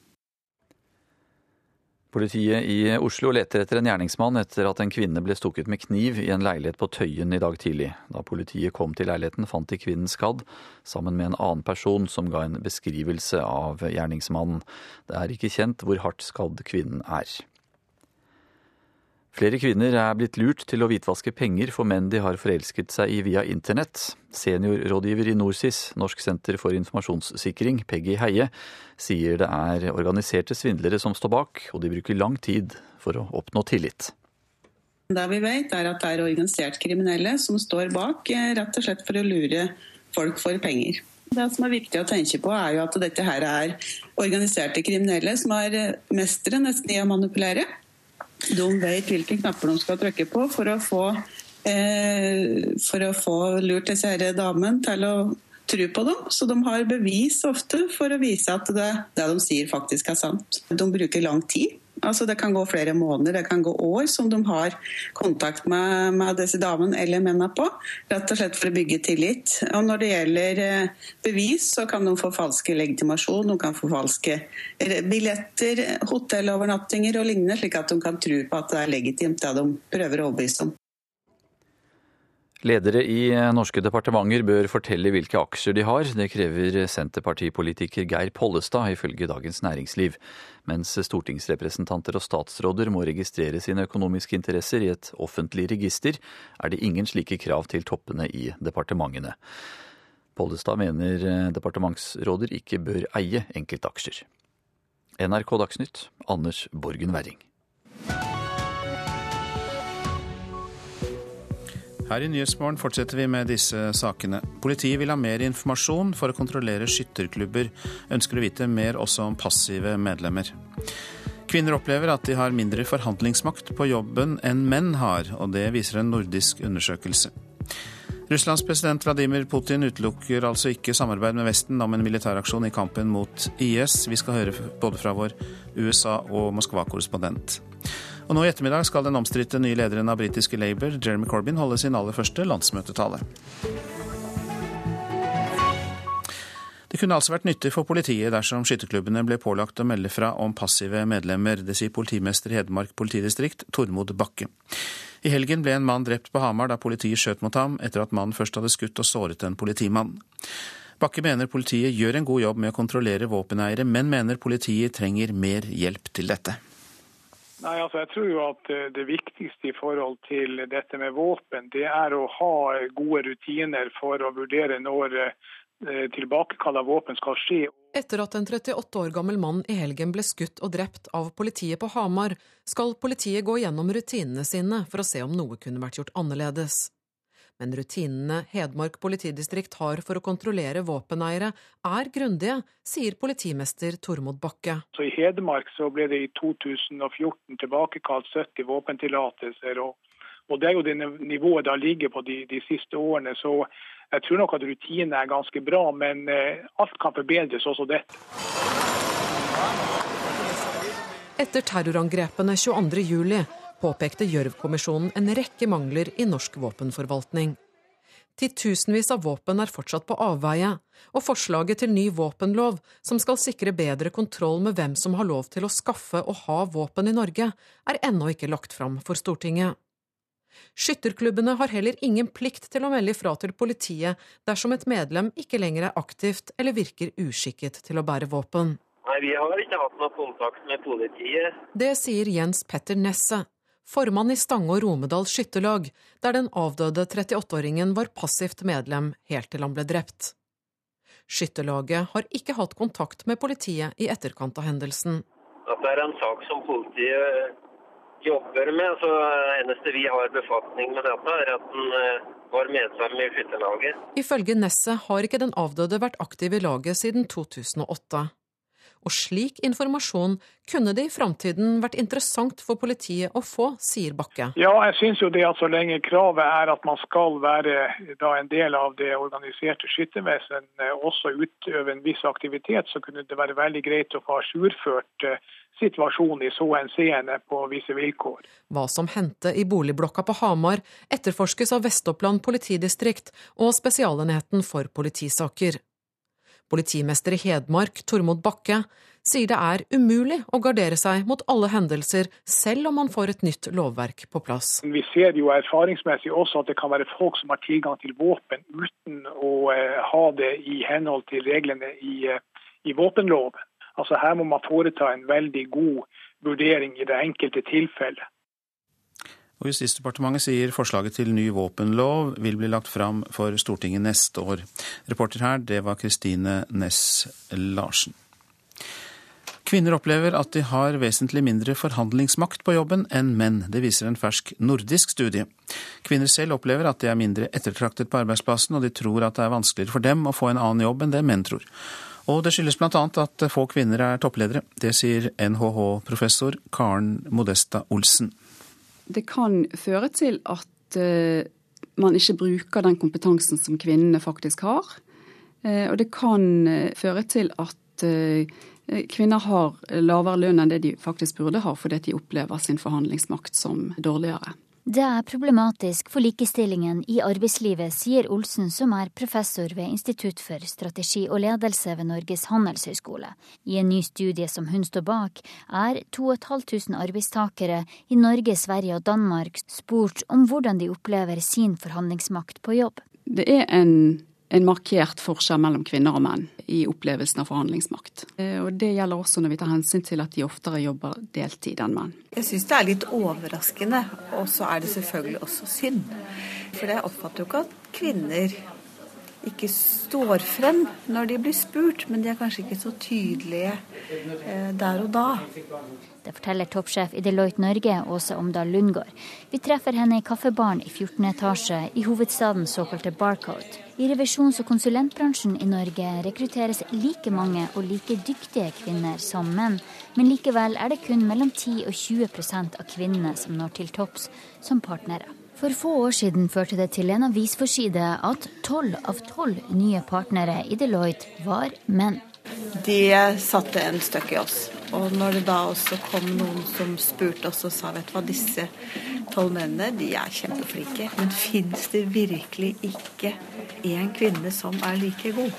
Politiet i Oslo leter etter en gjerningsmann etter at en kvinne ble stukket med kniv i en leilighet på Tøyen i dag tidlig. Da politiet kom til leiligheten, fant de kvinnen skadd, sammen med en annen person som ga en beskrivelse av gjerningsmannen. Det er ikke kjent hvor hardt skadd kvinnen er. Flere kvinner er blitt lurt til å hvitvaske penger for menn de har forelsket seg i via internett. Seniorrådgiver i NorSIS, Norsk senter for informasjonssikring, Peggy Heie, sier det er organiserte svindlere som står bak, og de bruker lang tid for å oppnå tillit. Det vi vet er at det er organisert kriminelle som står bak, eh, rett og slett for å lure folk for penger. Det som er viktig å tenke på, er jo at dette her er organiserte kriminelle som er eh, mestere nesten i å manipulere. De vet hvilke knapper de skal trykke på for å få, eh, for å få lurt disse her damene til å tro på dem. Så de har bevis ofte for å vise at det, det de sier faktisk er sant. De bruker lang tid. Altså Det kan gå flere måneder, det kan gå år som de har kontakt med, med disse damene eller mennene på. Rett og slett for å bygge tillit. Og Når det gjelder eh, bevis, så kan de få falske legitimasjon, de kan få falske eh, billetter, hotellovernattinger og lignende, slik at de kan tro på at det er legitimt det de prøver å overbevise om. Ledere i norske departementer bør fortelle hvilke aksjer de har. Det krever Senterpartipolitiker Geir Pollestad, ifølge Dagens Næringsliv. Mens stortingsrepresentanter og statsråder må registrere sine økonomiske interesser i et offentlig register, er det ingen slike krav til toppene i departementene. Pollestad mener eh, departementsråder ikke bør eie enkeltaksjer. NRK Dagsnytt, Anders Borgen Werring. Her i Nyhetsmorgen fortsetter vi med disse sakene. Politiet vil ha mer informasjon for å kontrollere skytterklubber. Ønsker å vite mer også om passive medlemmer. Kvinner opplever at de har mindre forhandlingsmakt på jobben enn menn har, og det viser en nordisk undersøkelse. Russlands president Vladimir Putin utelukker altså ikke samarbeid med Vesten om en militæraksjon i kampen mot IS. Vi skal høre både fra vår USA- og Moskva-korrespondent. Og nå i ettermiddag skal den omstridte nye lederen av britiske Labour, Jeremy Corbyn, holde sin aller første landsmøtetale. Det kunne altså vært nyttig for politiet dersom skytterklubbene ble pålagt å melde fra om passive medlemmer. Det sier politimester i Hedmark politidistrikt, Tormod Bakke. I helgen ble en mann drept på Hamar da politiet skjøt mot ham, etter at mannen først hadde skutt og såret en politimann. Bakke mener politiet gjør en god jobb med å kontrollere våpeneiere, men mener politiet trenger mer hjelp til dette. Nei, altså Jeg tror jo at eh, det viktigste i forhold til dette med våpen, det er å ha gode rutiner for å vurdere når eh, tilbakekall av våpen skal skje. Etter at en 38 år gammel mann i helgen ble skutt og drept av politiet på Hamar, skal politiet gå gjennom rutinene sine for å se om noe kunne vært gjort annerledes. Men rutinene Hedmark politidistrikt har for å kontrollere våpeneiere, er grundige, sier politimester Tormod Bakke. Så I Hedmark så ble det i 2014 tilbakekalt 70 våpentillatelser. Og, og det er jo det nivået det har ligget på de, de siste årene. Så jeg tror nok at rutinene er ganske bra, men eh, alt kan forbedres, også dette. Etter terrorangrepene 22.07 påpekte Gjørv-kommisjonen en rekke mangler i norsk våpenforvaltning. Titusenvis av våpen er fortsatt på avveie, og forslaget til ny våpenlov, som skal sikre bedre kontroll med hvem som har lov til å skaffe og ha våpen i Norge, er ennå ikke lagt fram for Stortinget. Skytterklubbene har heller ingen plikt til å melde ifra til politiet dersom et medlem ikke lenger er aktivt eller virker uskikket til å bære våpen. Nei, Vi har ikke hatt noe kontakt med politiet. Det sier Jens Petter Nesse, formann i Stange og Romedal skytterlag, der den avdøde 38-åringen var passivt medlem helt til han ble drept. Skytterlaget har ikke hatt kontakt med politiet i etterkant av hendelsen. Dette er en sak som politiet jobber med. Så eneste vi har befatning med dette, er at den eh, var medlem i skytterlaget. Ifølge Nesset har ikke den avdøde vært aktiv i laget siden 2008. Og slik informasjon kunne det i framtiden vært interessant for politiet å få, sier Bakke. Ja, jeg syns jo det at så lenge kravet er at man skal være da en del av det organiserte skyttervesen, eh, også utøve en viss aktivitet, så kunne det være veldig greit å få ajourført eh, situasjonen i så henseende på visse vilkår. Hva som hendte i boligblokka på Hamar, etterforskes av Vest-Oppland politidistrikt og Spesialenheten for politisaker. Politimester i Hedmark, Tormod Bakke, sier det er umulig å gardere seg mot alle hendelser, selv om man får et nytt lovverk på plass. Vi ser jo erfaringsmessig også at det kan være folk som har tilgang til våpen uten å eh, ha det i henhold til reglene i, eh, i våpenloven. Altså Her må man foreta en veldig god vurdering i det enkelte tilfellet. Og Justisdepartementet sier forslaget til ny våpenlov vil bli lagt fram for Stortinget neste år. Reporter her, det var Kristine Næss Larsen. Kvinner opplever at de har vesentlig mindre forhandlingsmakt på jobben enn menn. Det viser en fersk nordisk studie. Kvinner selv opplever at de er mindre ettertraktet på arbeidsplassen, og de tror at det er vanskeligere for dem å få en annen jobb enn det menn tror. Og det skyldes bl.a. at få kvinner er toppledere. Det sier NHH-professor Karen Modesta Olsen. Det kan føre til at uh, man ikke bruker den kompetansen som kvinnene faktisk har. Uh, og det kan uh, føre til at kvinner har lavere lønn enn det de faktisk burde ha, fordi de opplever sin forhandlingsmakt som dårligere. Det er problematisk for likestillingen i arbeidslivet, sier Olsen, som er professor ved Institutt for strategi og ledelse ved Norges handelshøyskole. I en ny studie som hun står bak, er 2500 arbeidstakere i Norge, Sverige og Danmark spurt om hvordan de opplever sin forhandlingsmakt på jobb. Det er en en markert forskjell mellom kvinner og menn i opplevelsen av forhandlingsmakt. Eh, og Det gjelder også når vi tar hensyn til at de oftere jobber deltid enn menn. Jeg syns det er litt overraskende, og så er det selvfølgelig også synd. For jeg oppfatter jo ikke at kvinner ikke står frem når de blir spurt, men de er kanskje ikke så tydelige eh, der og da. Det forteller toppsjef i Deloitte Norge, Åse Omdal Lundgaard. Vi treffer henne i kaffebaren i 14. etasje i hovedstadens såkalte Barcode. I revisjons- og konsulentbransjen i Norge rekrutteres like mange og like dyktige kvinner som menn, men likevel er det kun mellom 10 og 20% av kvinnene som når til topps som partnere. For få år siden førte det til en avisforside at tolv av tolv nye partnere i Deloitte var menn. De satte en støkk i oss. Og når det da også kom noen som spurte oss og sa vet du hva, disse tolv mennene de er kjempeflinke, men fins det virkelig ikke én kvinne som er like god?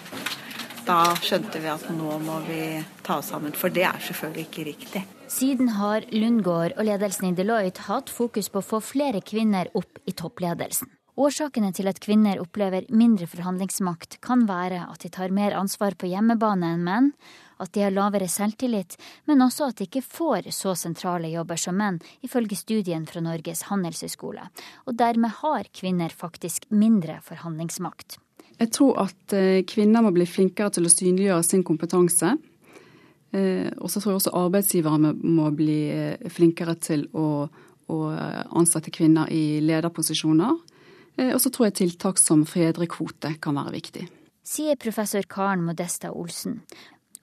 Da skjønte vi at nå må vi ta oss sammen, for det er selvfølgelig ikke riktig. Siden har Lundgaard og ledelsen i Deloitte hatt fokus på å få flere kvinner opp i toppledelsen. Årsakene til at kvinner opplever mindre forhandlingsmakt, kan være at de tar mer ansvar på hjemmebane enn menn, at de har lavere selvtillit, men også at de ikke får så sentrale jobber som menn, ifølge studien fra Norges handelshøyskole. Og dermed har kvinner faktisk mindre forhandlingsmakt. Jeg tror at eh, kvinner må bli flinkere til å synliggjøre sin kompetanse. Eh, og så tror jeg også arbeidsgivere må bli eh, flinkere til å, å ansette kvinner i lederposisjoner. Eh, og så tror jeg tiltak som fedrekvote kan være viktig. Sier professor Karen Modesta Olsen.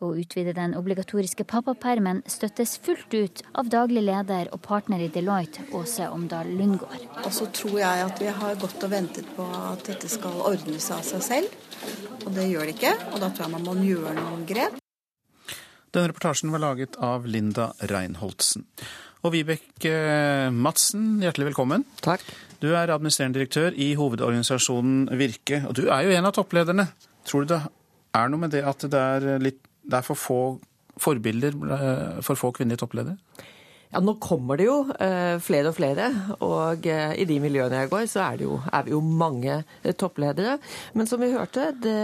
Å utvide den obligatoriske pappapermen støttes fullt ut av daglig leder og partner i Deloitte, Åse Omdal Lundgaard. Og så tror jeg at vi har gått og ventet på at dette skal ordne seg av seg selv. Og det gjør det ikke. Og da tror jeg man må gjøre noen grep. Denne reportasjen var laget av Linda Reinholdsen. Og Vibeke Madsen, hjertelig velkommen. Takk. Du er administrerende direktør i hovedorganisasjonen Virke, og du er jo en av topplederne. Tror du det er noe med det at det er, litt, det er for få forbilder, eh, for få kvinnelige toppledere? Ja, Nå kommer det jo eh, flere og flere, og eh, i de miljøene jeg går, så er, jo, er vi jo mange eh, toppledere. Men som vi hørte, det,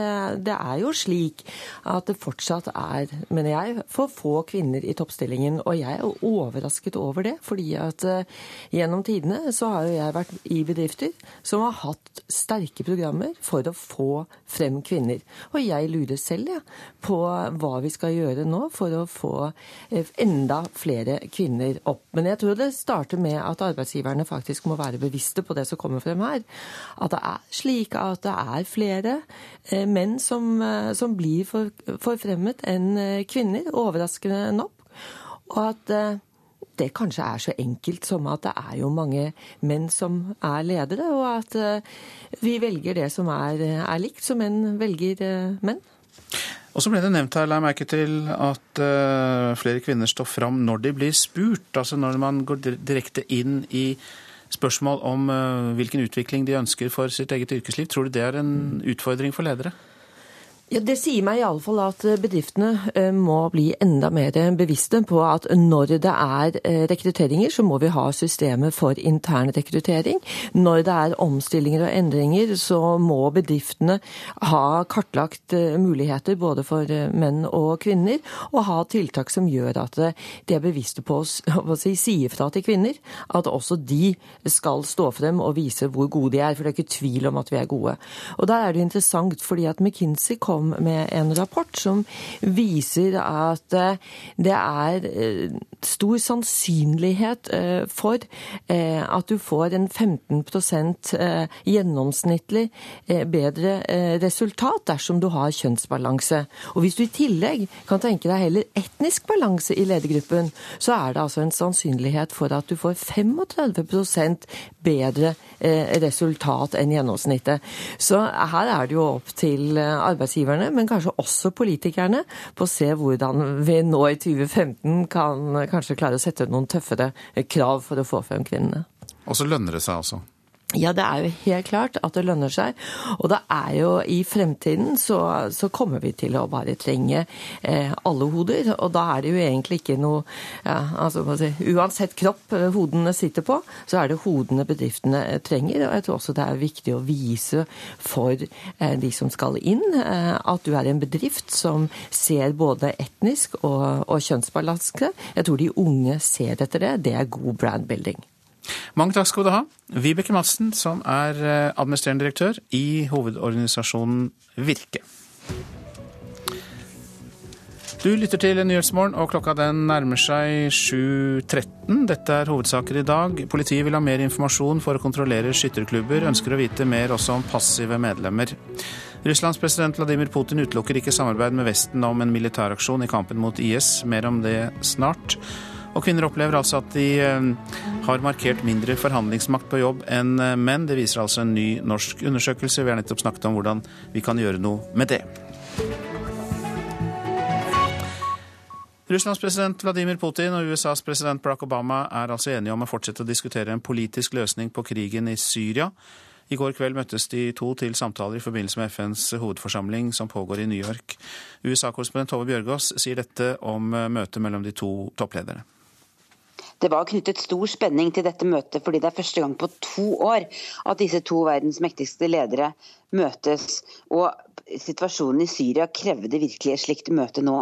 det, er jo slik at det fortsatt er, mener jeg, for få kvinner i toppstillingen. Og jeg er overrasket over det, fordi at gjennom tidene så har jo jeg vært i bedrifter som har hatt sterke programmer for å få frem kvinner. Og jeg lurer selv ja, på hva vi skal gjøre nå for å få enda flere kvinner opp. Men jeg tror det starter med at arbeidsgiverne faktisk må være bevisste på det som kommer frem her. At det er slik at det er flere eh, menn som, eh, som blir for, forfremmet enn eh, kvinner, overraskende nok. Og at det kanskje er så enkelt som at det er jo mange menn som er ledere, og at vi velger det som er, er likt, så menn velger menn. Og så ble det nevnt her, la jeg merke til, at uh, flere kvinner står fram når de blir spurt. Altså når man går direkte inn i spørsmål om uh, hvilken utvikling de ønsker for sitt eget yrkesliv. Tror du det er en utfordring for ledere? Ja, Det sier meg iallfall at eh, bedriftene eh, må bli enda mer bevisste på at når det er eh, rekrutteringer, så må vi ha systemer for intern rekruttering. Når det er omstillinger og endringer, så må bedriftene ha kartlagt muligheter både for menn og kvinner, og ha tiltak som gjør at de er bevisste på å [laughs] si, si fra til kvinner. At også de skal stå frem og vise hvor gode de er, for det er ikke tvil om at vi er gode. Og der er det interessant, fordi at McKinsey kom kom med en rapport som viser at eh, det er eh, stor sannsynlighet eh, for at du får en 15% gjennomsnittlig bedre resultat dersom du har kjønnsbalanse. Og hvis du i tillegg kan tenke deg heller etnisk balanse i ledergruppen, så er det altså en sannsynlighet for at du får 35% bedre resultat enn gjennomsnittet. Så her er det jo opp til arbeidsgiver arbeidsgiverne, men kanskje også politikerne, på å se hvordan vi nå i 2015 kan kanskje klare å sette noen tøffere krav for å få frem kvinnene. Og så lønner det seg altså? Ja, det er jo helt klart at det lønner seg. Og det er jo i fremtiden så, så kommer vi til å bare trenge eh, alle hoder. Og da er det jo egentlig ikke noe ja, altså, Uansett kropp eh, hodene sitter på, så er det hodene bedriftene eh, trenger. Og jeg tror også det er viktig å vise for eh, de som skal inn, eh, at du er en bedrift som ser både etnisk og, og kjønnsbalanse. Jeg tror de unge ser etter det. Det er god brandbuilding. Mange takk skal du ha. Vibeke Madsen, som er eh, administrerende direktør i hovedorganisasjonen Virke. Du lytter til Nyhetsmorgen, og klokka den nærmer seg 7.13. Dette er hovedsaker i dag. Politiet vil ha mer informasjon for å kontrollere skytterklubber, ønsker å vite mer også om passive medlemmer. Russlands president Vladimir Putin utelukker ikke samarbeid med Vesten om en militæraksjon i kampen mot IS. Mer om det snart. Og kvinner opplever altså at de eh, har markert mindre forhandlingsmakt på jobb enn eh, menn. Det viser altså en ny norsk undersøkelse. Vi har nettopp snakket om hvordan vi kan gjøre noe med det. Russlands president Vladimir Putin og USAs president Barack Obama er altså enige om å fortsette å diskutere en politisk løsning på krigen i Syria. I går kveld møttes de to til samtaler i forbindelse med FNs hovedforsamling som pågår i New York. USA-korrespondent Tove Bjørgaas sier dette om møtet mellom de to topplederne. Det var knyttet stor spenning til dette møtet, fordi det er første gang på to år at disse to verdens mektigste ledere møtes. Og situasjonen i Syria krevde virkelig et slikt møte nå.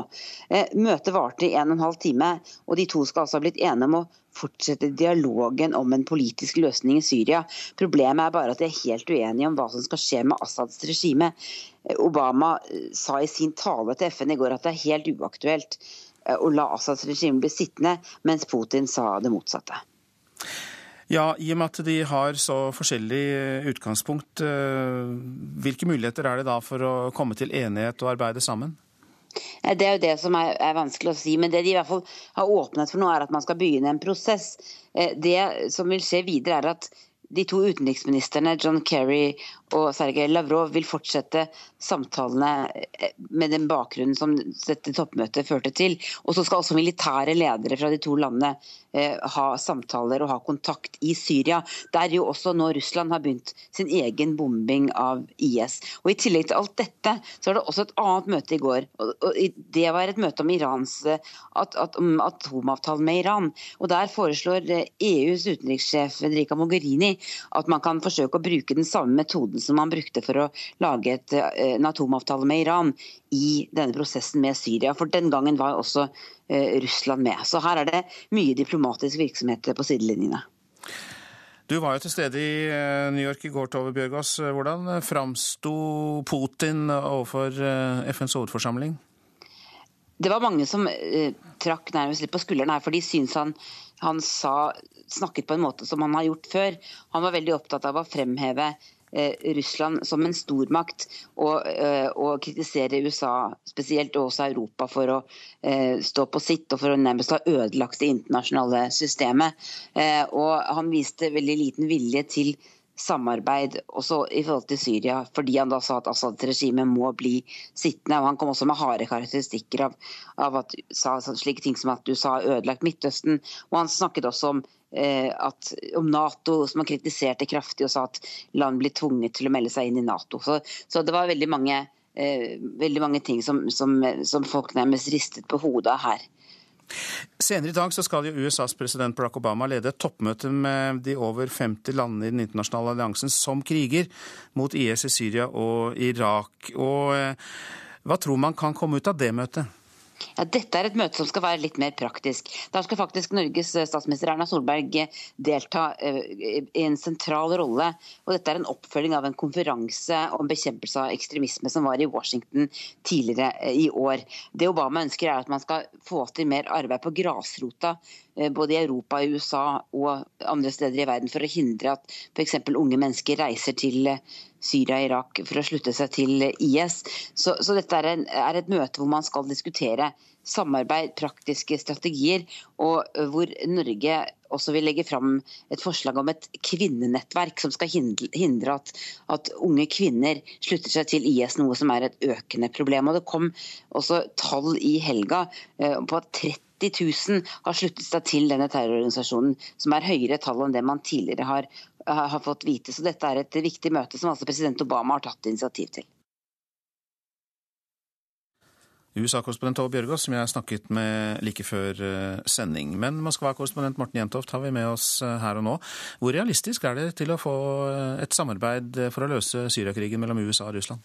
Eh, møtet varte i en og en halv time, og de to skal altså ha blitt enige om å fortsette dialogen om en politisk løsning i Syria. Problemet er bare at de er helt uenige om hva som skal skje med Assads regime. Obama eh, sa i sin tale til FN i går at det er helt uaktuelt å la Assads regime bli sittende, mens Putin sa det motsatte. Ja, I og med at de har så forskjellig eh, utgangspunkt, eh, hvilke muligheter er det da for å komme til enighet og arbeide sammen? Det er jo det som er, er, vanskelig å si. Men det de i hvert fall har åpnet for nå, er at man skal begynne en prosess. Eh, det som vil skje videre, er at de to utenriksministrene John Kerry og Sergej Lavrov vil fortsette samtalene eh, med den bakgrunnen som dette toppmøtet førte til. Og så skal også militære ledere fra de to landene eh, ha samtaler og ha kontakt i Syria, der jo også nå Russland har begynt sin egen bombing av IS. Og I tillegg til alt dette, så var det også et annet møte i går. og, Det var et møte om Irans eh, at, at, om atomavtalen med Iran. Og Der foreslår EUs utenrikssjef Federica Mogherini at man kan forsøke å bruke den samme metoden som man brukte for å lage et, eh, en atomavtale med Iran i denne prosessen med Syria. For den gangen var også eh, Russland med. Så her er det mye diplomatisk virksomhet på sidelinjene. Du var jo til stede i eh, New York i går, Tove Bjørgaas. Hvordan framsto Putin overfor FNs hovedforsamling? Det var mange som trakk nærmest litt på skulderen her, for de syns han, han sa, snakket på en måte som han har gjort før. Han var veldig opptatt av å fremheve Russland som en stormakt og, eh, og, kritisere USA, spesielt også Europa, for å eh, stå på sitt og for å nærmest ha ødelagt det internasjonale systemet. Eh, og han viste veldig liten vilje til samarbeid også i forhold til Syria, fordi han da sa at Assad-regimet må bli sittende. og Han kom også med harde karakteristikker av, av at sa slike ting som at USA har ødelagt Midtøsten. og Han snakket også om, eh, at, om Nato, som han kritiserte kraftig, og sa at land blir tvunget til å melde seg inn i Nato. Så, så det var veldig mange, eh, veldig mange ting som, som, som folk nærmest ristet på hodet av her. Senere i dag så skal jo USAs president Barack Obama lede et toppmøte med de over 50 landene i den internasjonale alliansen som kriger mot IS i Syria og Irak. Og eh, hva tror man kan komme ut av det møtet? Ja, Dette er et møte som skal være litt mer praktisk. Der skal faktisk Norges eh, statsminister Erna Solberg eh, delta eh, i en sentral rolle. Og Dette er en oppfølging av en konferanse om bekjempelse av ekstremisme som var i Washington tidligere i år. Det Obama ønsker er at man skal få til mer arbeid på grasrota både i Europa, i USA og andre steder i verden for å hindre at f.eks. unge mennesker reiser til Syria og Irak for å slutte seg til IS. Så, så dette er, en, er, et møte hvor man skal diskutere samarbeid, praktiske strategier, og hvor Norge også vil legge fram et forslag om et kvinnenettverk som skal hindre at, at, unge kvinner slutter seg til IS, noe som er et økende problem. Og Det kom også tall i helga eh, på at 30 000 har sluttet seg til denne terrororganisasjonen, som er høyere tall enn det man tidligere har har fått vite. Så dette er et viktig møte som altså president Obama har tatt initiativ til. USA-korrespondent Tove Bjørgaas, som jeg snakket med like før eh, sending. Men Moskva-korrespondent Morten Jentoft har vi med oss eh, her og nå. Hvor realistisk er det til å få eh, et samarbeid for å løse Syriakrigen mellom USA og Russland?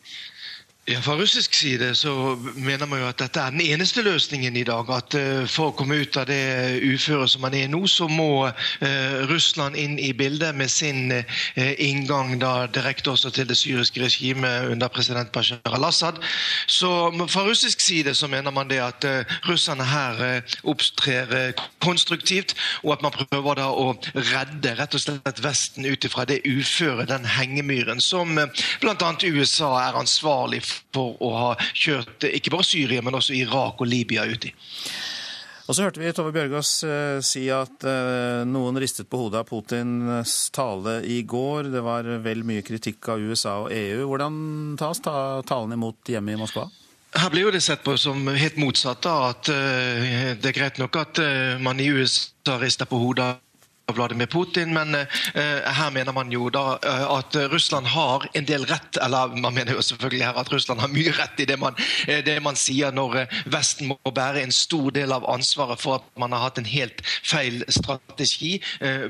Ja, Fra russisk side så mener man jo at dette er den eneste løsningen i dag. At uh, For å komme ut av det uføret som man er nå, så må uh, Russland inn i bildet med sin inngang da direkte også til det syriske regimet under president Bashar al-Assad. Så Fra russisk side så mener man det at russerne her opptrer konstruktivt, og at man prøver da å redde rett og slett Vesten ut ifra det uføret, den hengemyren, som bl.a. USA er ansvarlig for for å ha kjørt ikke bare Syria, men også Irak og Libya ut i. Og så hørte vi Tove Bjørgaas uh, si at uh, noen ristet på hodet av Putins tale i går. Det var vel mye kritikk av USA og EU. Hvordan tas ta talen imot hjemme i Moskva? Her blir jo det sett på som helt motsatt. da, at uh, Det er greit nok at man i USA rister på hodet Vladimir Putin, men uh, her mener man jo da uh, at Russland har en del rett, eller man mener jo selvfølgelig her at Russland har mye rett i det man, det man sier når Vesten må bære en stor del av ansvaret for at man har hatt en helt feil strategi,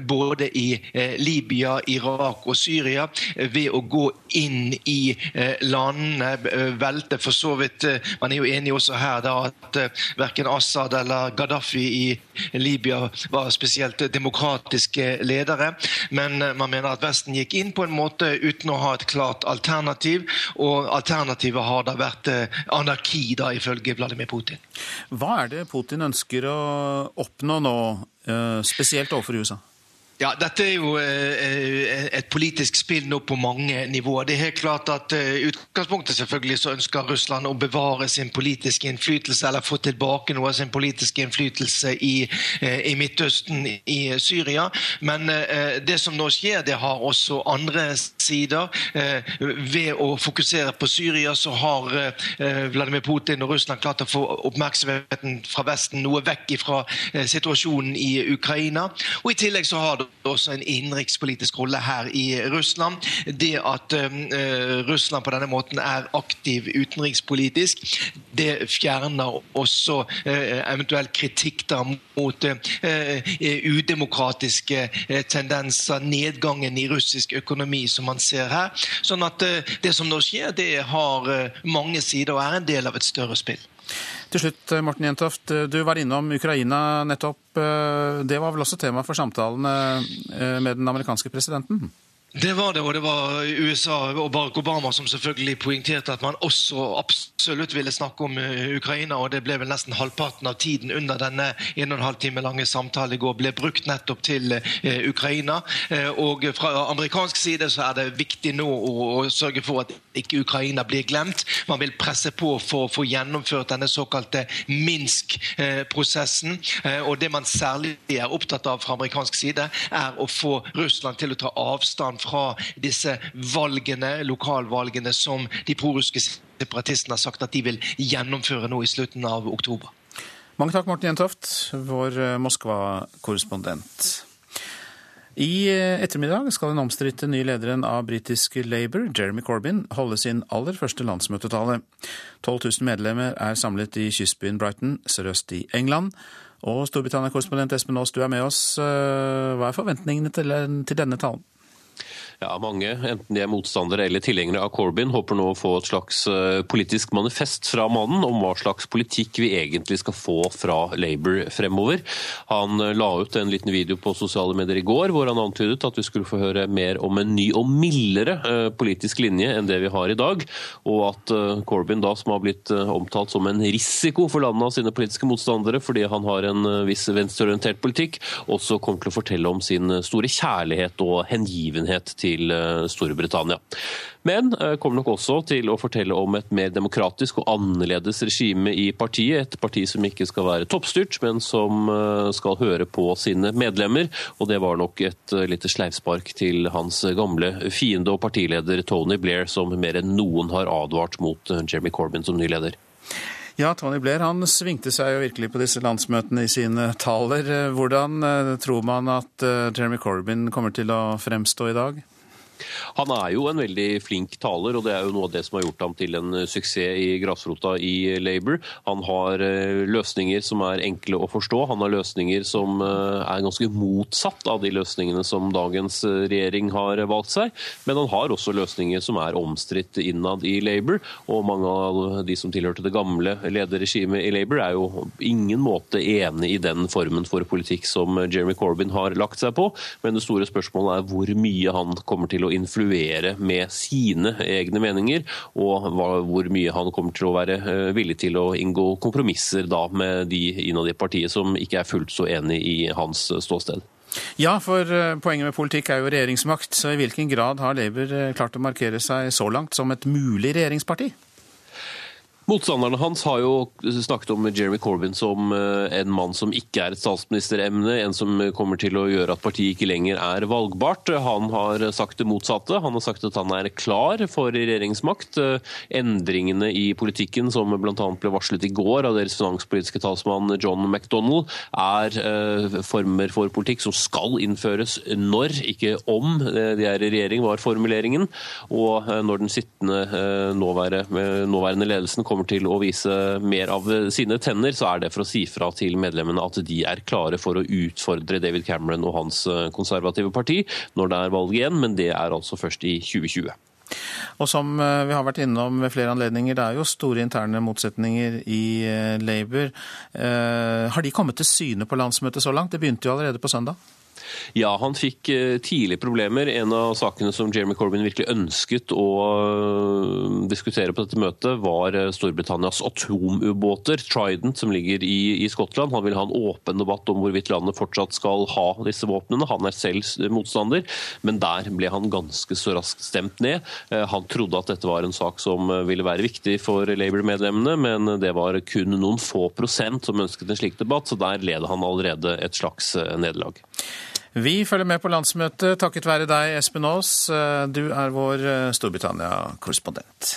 både i Libya, Irak og Syria, ved å gå inn i landene, velte for så vidt Man er jo enig også her da at verken Assad eller Gaddafi i Libya var spesielt demokratiske ledere. Men eh, man mener at Vesten gikk inn på en måte uten å ha et klart alternativ. Og alternativet har da vært eh, anarki, da, ifølge Vladimir Putin. Hva er det Putin ønsker å oppnå nå, eh, spesielt overfor USA? Ja, Dette er jo eh, et politisk spill nå på mange nivåer. Det er helt klart at eh, utgangspunktet selvfølgelig så ønsker Russland å bevare sin politiske innflytelse, eller få tilbake noe av sin politiske innflytelse i, eh, i Midtøsten, i Syria. Men det som nå skjer, det har også andre sider. Ved å fokusere på Syria så har Vladimir Putin og Russland klart å få oppmerksomheten fra Vesten noe vekk fra situasjonen i Ukraina. Og I tillegg så har det også en innenrikspolitisk rolle her i Russland. Det at uh, Russland på denne måten er aktiv utenrikspolitisk, det fjerner også uh, eventuell kritikk da mot uh, udemokratiske tendenser, nedgangen i russisk økonomi som man ser her. Sånn at det som nå skjer, det har mange sider og er en del av et større spill. Til slutt, Morten Jentoft. Du var innom Ukraina nettopp. Det var vel også tema for samtalene eh, med den amerikanske presidenten? Det var det, og det var USA og Barack Obama som selvfølgelig poengterte at man også absolutt ville snakke om eh, Ukraina. og Det ble vel nesten halvparten av tiden under denne en og en halv time lange samtalen i går ble brukt nettopp til uh, Ukraina. Uh, og Fra amerikansk side så er det viktig nå å, sørge for at ikke Ukraina blir glemt. Man vil presse på for å få gjennomført denne såkalte Minsk-prosessen. Og Det man særlig er opptatt av fra amerikansk side, er å få Russland til å ta avstand fra disse valgene, lokalvalgene som de prorussiske separatistene har sagt at de vil gjennomføre nå i slutten av oktober. Mange takk, Morten Jentoft, vår eh, Moskva-korrespondent. I eh, ettermiddag skal den omstridte nye lederen av britiske Labour, Jeremy Corbyn, holde sin aller første landsmøtetale. 12 000 medlemmer er samlet i kystbyen Brighton, sørøst i England. Og Storbritannia-korrespondent Espen Aas, du er med oss. Eh, hva er forventningene til denne talen? Ja, Mange, enten de er motstandere eller tilhengere av Corbyn, håper nå å få et slags eh, politisk manifest fra mannen om hva slags politikk vi egentlig skal få fra Labour fremover. Han eh, la ut en liten video på sosiale medier i går hvor han antydet at vi skulle få høre mer om en ny og mildere eh, politisk linje enn det vi har i dag, og at Corbyn, da, som har blitt omtalt som en risiko for landet av sine politiske motstandere fordi han har en viss venstreorientert politikk, også kommer til å fortelle om sin store kjærlighet og hengivenhet til til eh, Storbritannia. Men eh, kommer nok også til å fortelle om et mer demokratisk og annerledes regime i partiet. Et parti som ikke skal være toppstyrt, men som eh, skal høre på sine medlemmer. Og det var nok et lite sleivspark til hans gamle fiende og partileder Tony Blair, som mer enn noen har advart mot Jeremy Corbyn som ny leder. Ja, Tony Blair han svingte seg jo virkelig på disse landsmøtene i sine taler. Hvordan tror man at Jeremy Corbyn kommer til å fremstå i dag? Han er jo en veldig flink taler, og det er jo noe av det som har gjort ham til en suksess i grasrota i Labour. Han har eh, løsninger som er enkle å forstå. Han har løsninger som eh, er ganske motsatt av de løsningene som dagens eh, regjering har valgt seg. Men han har også løsninger som er omstridt innad i Labour. Og mange av de som tilhørte det gamle lederregimet i Labour, er jo ingen måte enig i den formen for politikk som Jeremy Corbyn har lagt seg på. Men det store spørsmålet er hvor mye han kommer til å influere med sine egne meninger, og hvor mye han kommer til å være eh, villig til å inngå kompromisser da med de innad i partiet som ikke er fullt så enig i hans ståsted. Ja, for eh, poenget med politikk er jo regjeringsmakt. Så i hvilken grad har eh, klart å markere seg så langt som et mulig regjeringsparti? Motstanderne hans har jo snakket om Jeremy Corbyn som eh, en mann som ikke er et statsministeremne, en som kommer til å gjøre at partiet ikke lenger er valgbart. Han har sagt det motsatte. Han har sagt at han er klar for regjeringsmakt. Endringene i politikken som bl.a. ble varslet i går av deres finanspolitiske talsmann John McDonnell, er eh, former for politikk som skal innføres når, ikke om eh, de er i regjering, var formuleringen. Og når den sittende nåværende ledelsen kommer til å vise mer av sine tenner, så er det for å si fra til medlemmene at de er klare for å utfordre David Cameron og hans eh, konservative parti når det er valg igjen, men det er altså først i 2020. Og som eh, vi har vært innom ved flere anledninger, det er jo store interne motsetninger i eh, Labour. Har de kommet til syne på landsmøtet så langt? Det begynte jo allerede på søndag? Ja, han fikk eh, tidlig problemer. En av sakene som Jeremy Corbyn virkelig ønsket å eh, diskutere på dette møtet, var eh, Storbritannias atomubåter, Trident, som ligger i, i Skottland. Han vil ha en åpen debatt om hvorvidt landet fortsatt skal ha disse våpnene. Han er selv motstander, men der ble han ganske så raskt stemt ned. Han trodde at dette var en sak som ville være viktig for Labour-medlemmene, men det var kun noen få prosent som ønsket en slik debatt, så der led han allerede et slags nederlag. Vi følger med på landsmøtet takket være deg, Espen Aas. Du er vår eh, Storbritannia-korrespondent.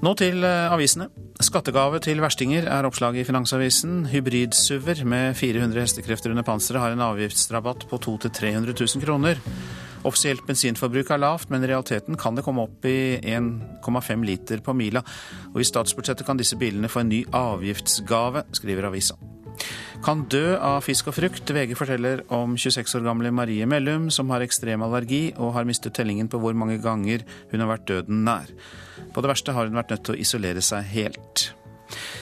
Nå til eh, avisene. Skattegave til verstinger er oppslaget i Finansavisen. Hybrid-SUV-er med 400 hestekrefter under panseret har en avgiftsrabatt på 200 000-300 000 kroner. Offisielt bensinforbruk er lavt, men i realiteten kan det komme opp i 1,5 liter på mila. Og i statsbudsjettet kan disse bilene få en ny avgiftsgave, skriver avisa kan dø av fisk og frukt. VG forteller om 26 år gamle Marie Mellum, som har ekstrem allergi og har mistet tellingen på hvor mange ganger hun har vært døden nær. På det verste har hun vært nødt til å isolere seg helt.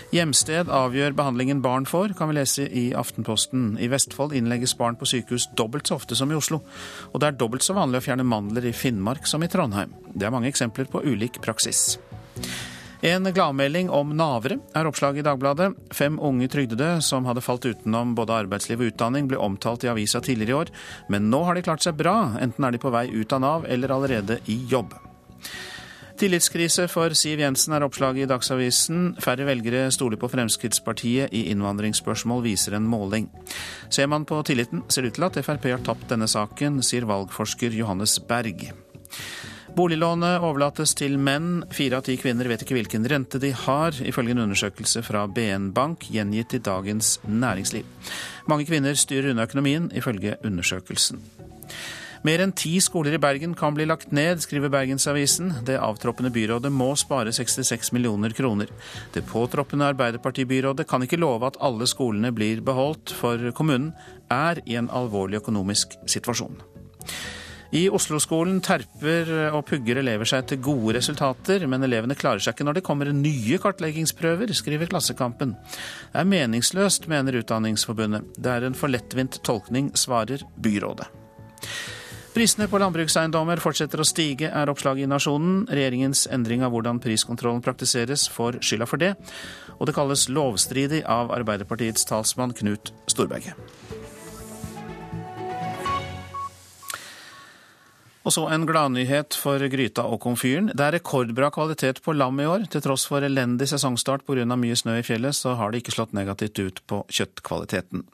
Hjemsted avgjør behandlingen barn får, kan vi lese i Aftenposten. I Vestfold innlegges barn på sykehus dobbelt så ofte som i Oslo. Og det er dobbelt så vanlig å fjerne mandler i Finnmark som i Trondheim. Det er mange eksempler på ulik praksis. En gladmelding om Navere er oppslaget i Dagbladet. Fem unge trygdede som hadde falt utenom både arbeidsliv og utdanning, ble omtalt i avisa tidligere i år, men nå har de klart seg bra. Enten er de på vei ut av Nav eller allerede i jobb. Tillitskrise for Siv Jensen er oppslaget i Dagsavisen. Færre velgere stoler på Fremskrittspartiet i innvandringsspørsmål, viser en måling. Ser man på tilliten, ser det ut til at Frp har tapt denne saken, sier valgforsker Johannes Berg. Boliglånet overlates til menn. Fire av ti kvinner vet ikke hvilken rente de har, ifølge en undersøkelse fra BN Bank gjengitt i Dagens Næringsliv. Mange kvinner styrer unna økonomien, ifølge undersøkelsen. Mer enn ti skoler i Bergen kan bli lagt ned, skriver Bergensavisen. Det avtroppende byrådet må spare 66 millioner kroner. Det påtroppende Arbeiderpartibyrådet kan ikke love at alle skolene blir beholdt, for kommunen er i en alvorlig økonomisk situasjon. I Oslo-skolen terper og pugger elever seg til gode resultater, men elevene klarer seg ikke når det kommer nye kartleggingsprøver, skriver Klassekampen. Det er meningsløst, mener Utdanningsforbundet. Det er en for lettvint tolkning, svarer byrådet. Prisene på landbrukseiendommer fortsetter å stige, er oppslaget i Nasjonen. Regjeringens endring av hvordan priskontrollen praktiseres får skylda for det, og det kalles lovstridig av Arbeiderpartiets talsmann Knut Storberget. Og så en gladnyhet for gryta og komfyren. Det er rekordbra kvalitet på lam i år. Til tross for elendig sesongstart pga. mye snø i fjellet, så har det ikke slått negativt ut på kjøttkvaliteten.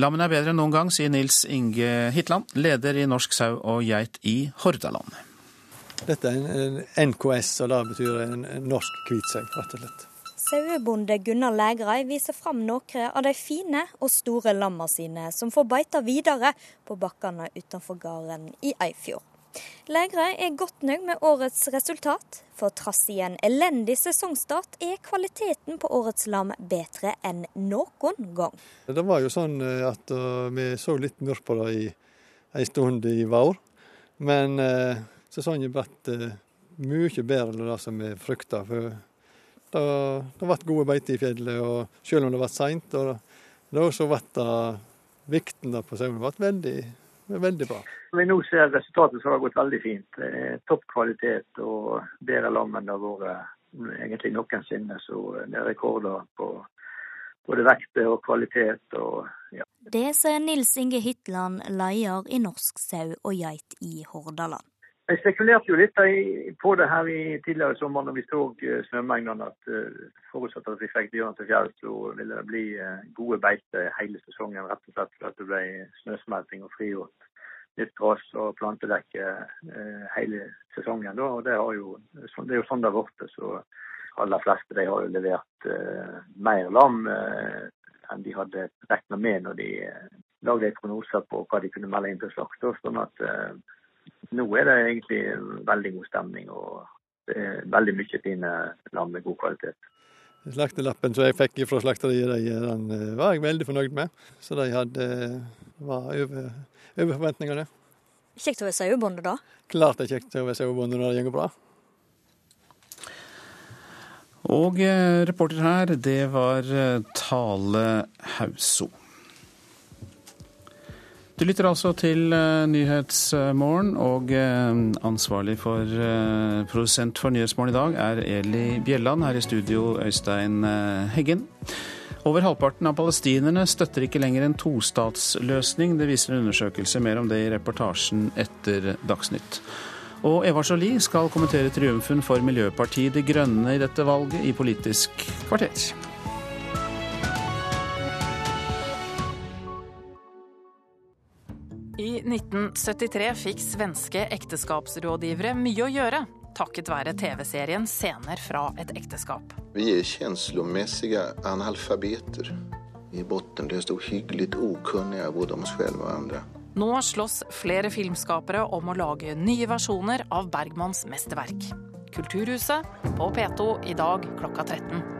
Lammene er bedre enn noen gang, sier Nils Inge Hitland, leder i Norsk sau og geit i Hordaland. Dette er en NKS, og det betyr en norsk hvitsau, rett og slett. Sauebonde Gunnar Lægrei viser fram noen av de fine og store lamma sine som får beita videre på bakkene utenfor gården i Eifjord. Lægrei er godt nøyd med årets resultat, for trass i en elendig sesongstart er kvaliteten på årets lam bedre enn noen gang. Det var jo sånn eh, at uh, vi så litt mørkt på det i en stund i vår, men uh, sesongen ble mye bedre enn det som vi frykta. Det, det ble gode beiter i fjellet, og selv om det ble seint, så ble det vikten på sauen veldig, veldig bra. Vi nå ser resultatet, som har gått veldig fint. Topp kvalitet og bedre lam enn det har vært egentlig noensinne. Så det er rekorder på både vekt og kvalitet. Og, ja. Det sier Nils Inge Hytland, leder i Norsk sau og geit i Hordaland. Jeg spekulerte jo litt på det her i tidligere sommer når vi så eh, snømengdene, at uh, forutsatt at vi fikk dyrene til fjells, så ville det bli uh, gode beite hele sesongen. Rett og slett at det ble snøsmelting og frigjort nytt gress og plantedekke hele sesongen. Da. Og det, jo, det, er jo sånn det har blitt. Så aller fleste de har jo levert mer lam enn de hadde regna med når de lagde prognoser på hva de kunne melde inn til slakt. Sånn at nå er det egentlig veldig god stemning og veldig mye fine lam med god kvalitet. Slaktelappen som jeg fikk fra slakteriet, den eh, var jeg veldig fornøyd med. Så de hadde, var over, over forventningene. Kjekt å være sauebonde, da? Klart det er kjekt å være sauebonde når det går bra. Og eh, reporter her, det var eh, Tale Hauso. Du lytter altså til uh, Nyhetsmorgen, og uh, ansvarlig for uh, produsent for Nyhetsmorgen i dag er Eli Bjelland. Her i studio Øystein Heggen. Over halvparten av palestinerne støtter ikke lenger en tostatsløsning. Det viser en undersøkelse. Mer om det i reportasjen etter Dagsnytt. Og Eva Jolie skal kommentere triumfen for Miljøpartiet De Grønne i dette valget i Politisk kvarter. I 1973 fikk svenske ekteskapsrådgivere mye å gjøre takket være TV-serien 'Scener fra et ekteskap'. Vi er kjenslommessige analfabeter. I bunnen desto hyggelig ukunnige både om oss selv og andre. Nå slåss flere filmskapere om å lage nye versjoner av Bergmans mesterverk. Kulturhuset på P2 i dag klokka 13.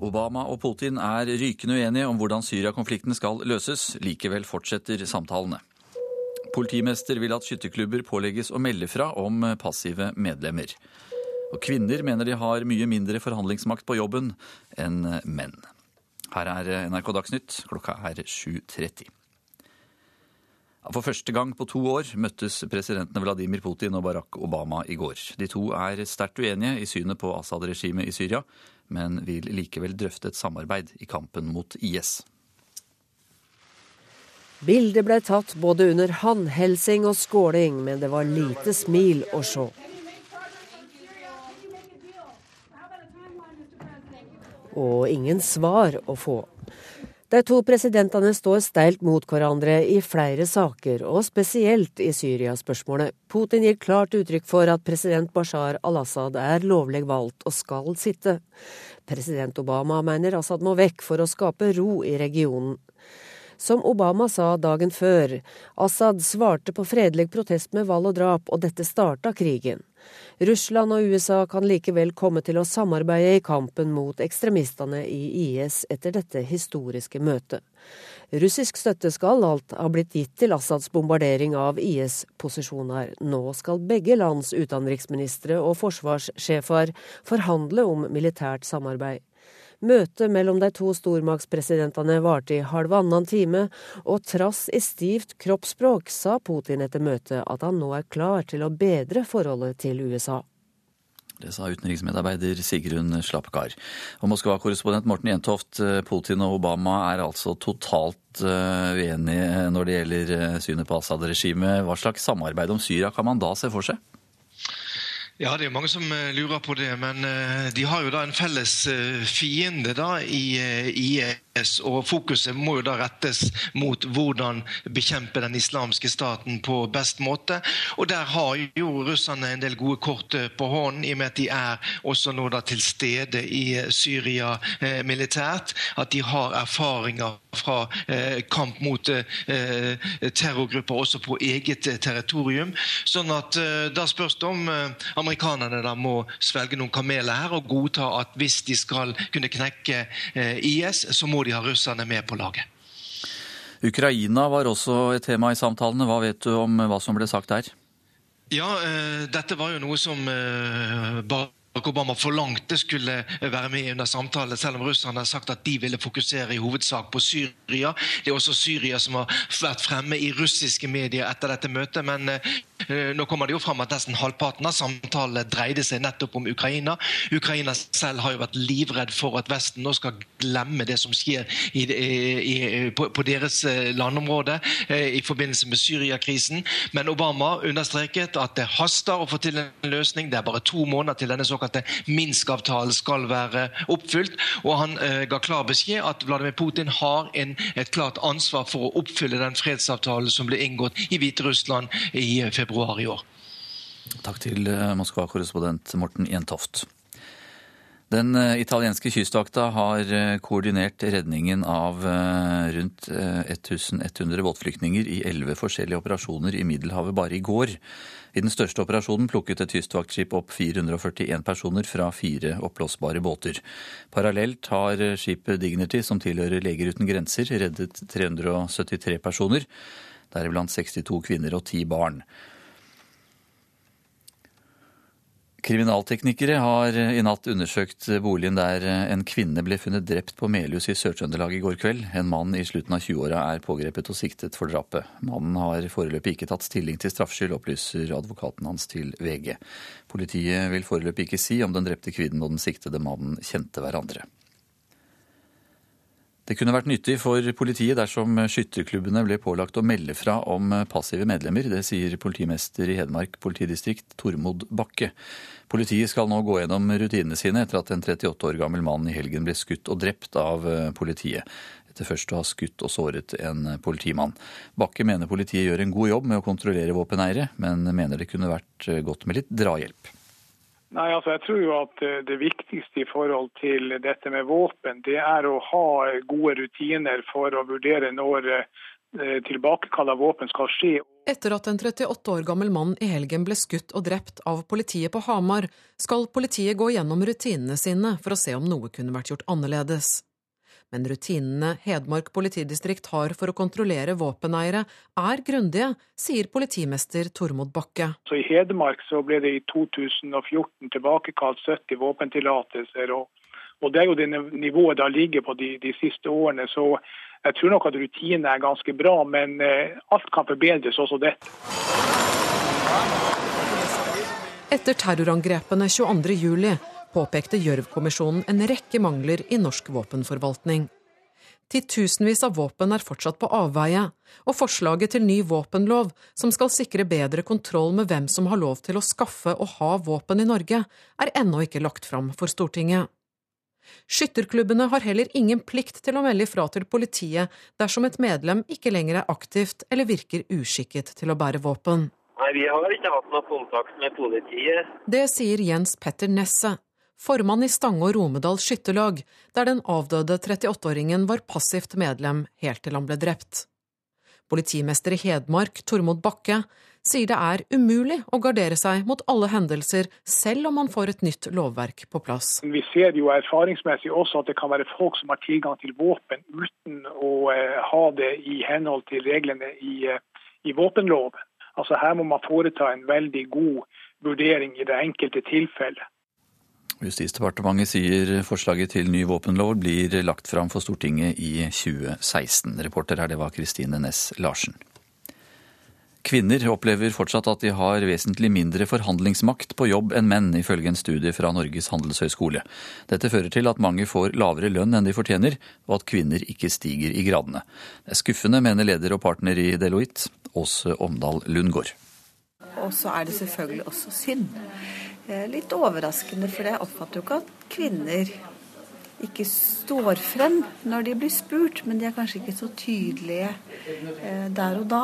Obama og Putin er rykende uenige om hvordan Syria-konflikten skal løses. Likevel fortsetter samtalene. Politimester vil at skytterklubber pålegges å melde fra om passive medlemmer. Og kvinner mener de har mye mindre forhandlingsmakt på jobben enn menn. Her er NRK Dagsnytt, klokka er 7.30. For første gang på to år møttes presidentene Vladimir Putin og Barack Obama i går. De to er sterkt uenige i synet på Assad-regimet i Syria, men vil likevel drøfte et samarbeid i kampen mot IS. Bildet ble tatt både under håndhelsing og skåling, men det var lite smil å se. Og ingen svar å få. De to presidentene står steilt mot hverandre i flere saker, og spesielt i Syria-spørsmålet. Putin gir klart uttrykk for at president Bashar al-Assad er lovlig valgt og skal sitte. President Obama mener Assad må vekk for å skape ro i regionen. Som Obama sa dagen før, Assad svarte på fredelig protest med vold og drap, og dette starta krigen. Russland og USA kan likevel komme til å samarbeide i kampen mot ekstremistene i IS etter dette historiske møtet. Russisk støtte skal alt ha blitt gitt til Assads bombardering av IS-posisjoner. Nå skal begge lands utenriksministre og forsvarssjefer forhandle om militært samarbeid. Møtet mellom de to stormaktspresidentene varte i halvannen time, og trass i stivt kroppsspråk sa Putin etter møtet at han nå er klar til å bedre forholdet til USA. Det sa utenriksmedarbeider Sigrun Slapkar. Og Moskva-korrespondent Morten Jentoft, Putin og Obama er altså totalt eh, uenige når det gjelder eh, synet på Assad-regimet. Hva slags samarbeid om Syria kan man da se for seg? Ja, det er mange som eh, lurer på det. Men eh, de har jo da en felles eh, fiende da i, i og Fokuset må jo da rettes mot hvordan bekjempe den islamske staten på best måte. Og Der har jo russerne en del gode kort eh, på hånden, i og med at de er også nå da til stede i Syria eh, militært. At de har erfaringer fra eh, kamp mot eh, terrorgrupper også på eget eh, territorium. Sånn at eh, Da spørs det om amerikanerne da må svelge noen kameler her og godta at hvis de skal kunne knekke IS, så må de ha russerne med på laget. Ukraina var også et tema i samtalene. Hva vet du om hva som ble sagt der? Ja, uh, dette var jo noe som uh, Barack Obama forlangte skulle være med under samtalen, selv om russerne har sagt at de ville fokusere i hovedsak på Syria. Det er også Syria som har vært fremme i russiske medier etter dette møtet. Men uh, nå kommer det jo fram at nesten halvparten av samtalene dreide seg nettopp om Ukraina. Ukraina selv har jo vært livredd for at Vesten nå skal glemme det som skjer i, i, på, på, deres eh, landområde eh, i forbindelse med Syriakrisen. Men Obama understreket at det haster å få til en løsning. Det er bare to måneder til denne såkalte Minsk-avtalen skal være oppfylt. Og han eh, ga klar beskjed at Vladimir Putin har en, et klart ansvar for å oppfylle den fredsavtalen som ble inngått i Hviterussland i februar i år. Takk til Moskva-korrespondent Morten Jentoft. Den eh, italienske kystvakta har eh, koordinert redningen av eh, rundt 1100 båtflyktninger i elleve forskjellige operasjoner i Middelhavet bare i går. I den største operasjonen plukket et kystvaktskip opp 441 personer fra fire oppblåsbare båter. Parallelt har skipet Dignity, som tilhører Leger uten grenser, reddet 373 personer, deriblant 62 kvinner og 10 barn. Kriminalteknikere har i natt undersøkt boligen der en kvinne ble funnet drept på Melhus i Sør-Trøndelag i går kveld. En mann i slutten av 20-åra er pågrepet og siktet for drapet. Mannen har foreløpig ikke tatt stilling til straffskyld, opplyser advokaten hans til VG. Politiet vil foreløpig ikke si om den drepte kvinnen og den siktede mannen kjente hverandre. Det kunne vært nyttig for politiet dersom skytterklubbene ble pålagt å melde fra om passive medlemmer. Det sier politimester i Hedmark politidistrikt Tormod Bakke. Politiet skal nå gå gjennom rutinene sine etter at en 38 år gammel mann i helgen ble skutt og drept av politiet. Etter først å ha skutt og såret en politimann. Bakke mener politiet gjør en god jobb med å kontrollere våpeneiere, men mener det kunne vært godt med litt drahjelp. Nei, altså Jeg tror jo at eh, det viktigste i forhold til dette med våpen, det er å ha gode rutiner for å vurdere når eh, tilbakekall av våpen skal skje. Etter at en 38 år gammel mann i helgen ble skutt og drept av politiet på Hamar, skal politiet gå gjennom rutinene sine for å se om noe kunne vært gjort annerledes men rutinene Hedmark politidistrikt har for å kontrollere våpeneiere er grundige, sier politimester Tormod Bakke. Så I Hedmark så ble det i 2014 tilbakekalt 70 våpentillatelser. Og, og, det er jo det nivået det har ligget på de, de, siste årene. Så jeg tror nok at rutinene er ganske bra, men eh, alt kan forbedres, også dette. Etter terrorangrepene 22.07 påpekte Gjørv-kommisjonen en rekke mangler i norsk våpenforvaltning. Titusenvis av våpen er fortsatt på avveie, og forslaget til ny våpenlov, som skal sikre bedre kontroll med hvem som har lov til å skaffe og ha våpen i Norge, er ennå ikke lagt fram for Stortinget. Skytterklubbene har heller ingen plikt til å melde ifra til politiet dersom et medlem ikke lenger er aktivt eller virker uskikket til å bære våpen. Nei, Vi har ikke hatt noe kontakt med politiet. Det sier Jens Petter Nesse, formann i Stange og Romedal skytterlag, der den avdøde 38-åringen var passivt medlem helt til han ble drept. Politimester i Hedmark, Tormod Bakke, sier det er umulig å gardere seg mot alle hendelser, selv om man får et nytt lovverk på plass. Vi ser jo erfaringsmessig også at det kan være folk som har tilgang til våpen uten å eh, ha det i henhold til reglene i, eh, i våpenloven. Altså Her må man foreta en veldig god vurdering i det enkelte tilfellet. Justisdepartementet sier forslaget til ny våpenlov blir lagt fram for Stortinget i 2016. Reporter her, det var Kristine Næss Larsen. Kvinner opplever fortsatt at de har vesentlig mindre forhandlingsmakt på jobb enn menn, ifølge en studie fra Norges handelshøyskole. Dette fører til at mange får lavere lønn enn de fortjener, og at kvinner ikke stiger i gradene. Det er skuffende, mener leder og partner i Deloitte, Åse Omdal Lundgård. Og så er det selvfølgelig også synd. Litt overraskende, for jeg oppfatter jo ikke at kvinner ikke står frem når de blir spurt, men de er kanskje ikke så tydelige eh, der og da.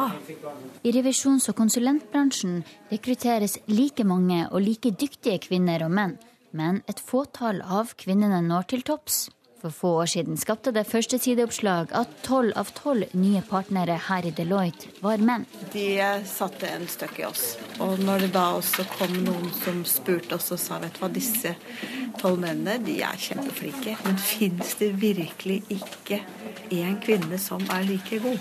I revisjons- og konsulentbransjen rekrutteres like mange og like dyktige kvinner og menn, men et fåtall av kvinnene når til topps. For få år siden skapte det første sideoppslag at tolv av tolv nye partnere her i Deloitte var menn. De satte en støkk i oss. Og når det da også kom noen som spurte oss og sa vet du hva, disse tolv mennene de er kjempeflinke, men fins det virkelig ikke én kvinne som er like god?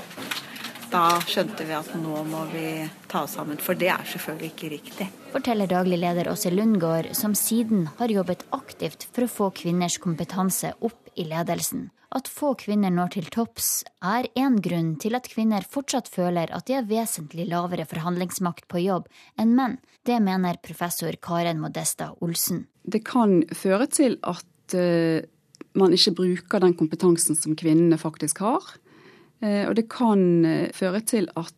Da skjønte vi at nå må vi ta oss sammen, for det er selvfølgelig ikke riktig. Forteller daglig leder Åse Lundgaard, som siden har jobbet aktivt for å få kvinners kompetanse opp i ledelsen. At få kvinner når til topps, er én grunn til at kvinner fortsatt føler at de har vesentlig lavere forhandlingsmakt på jobb enn menn. Det mener professor Karen Modesta Olsen. Det kan føre til at uh, man ikke bruker den kompetansen som kvinnene faktisk har. Uh, og det kan uh, føre til at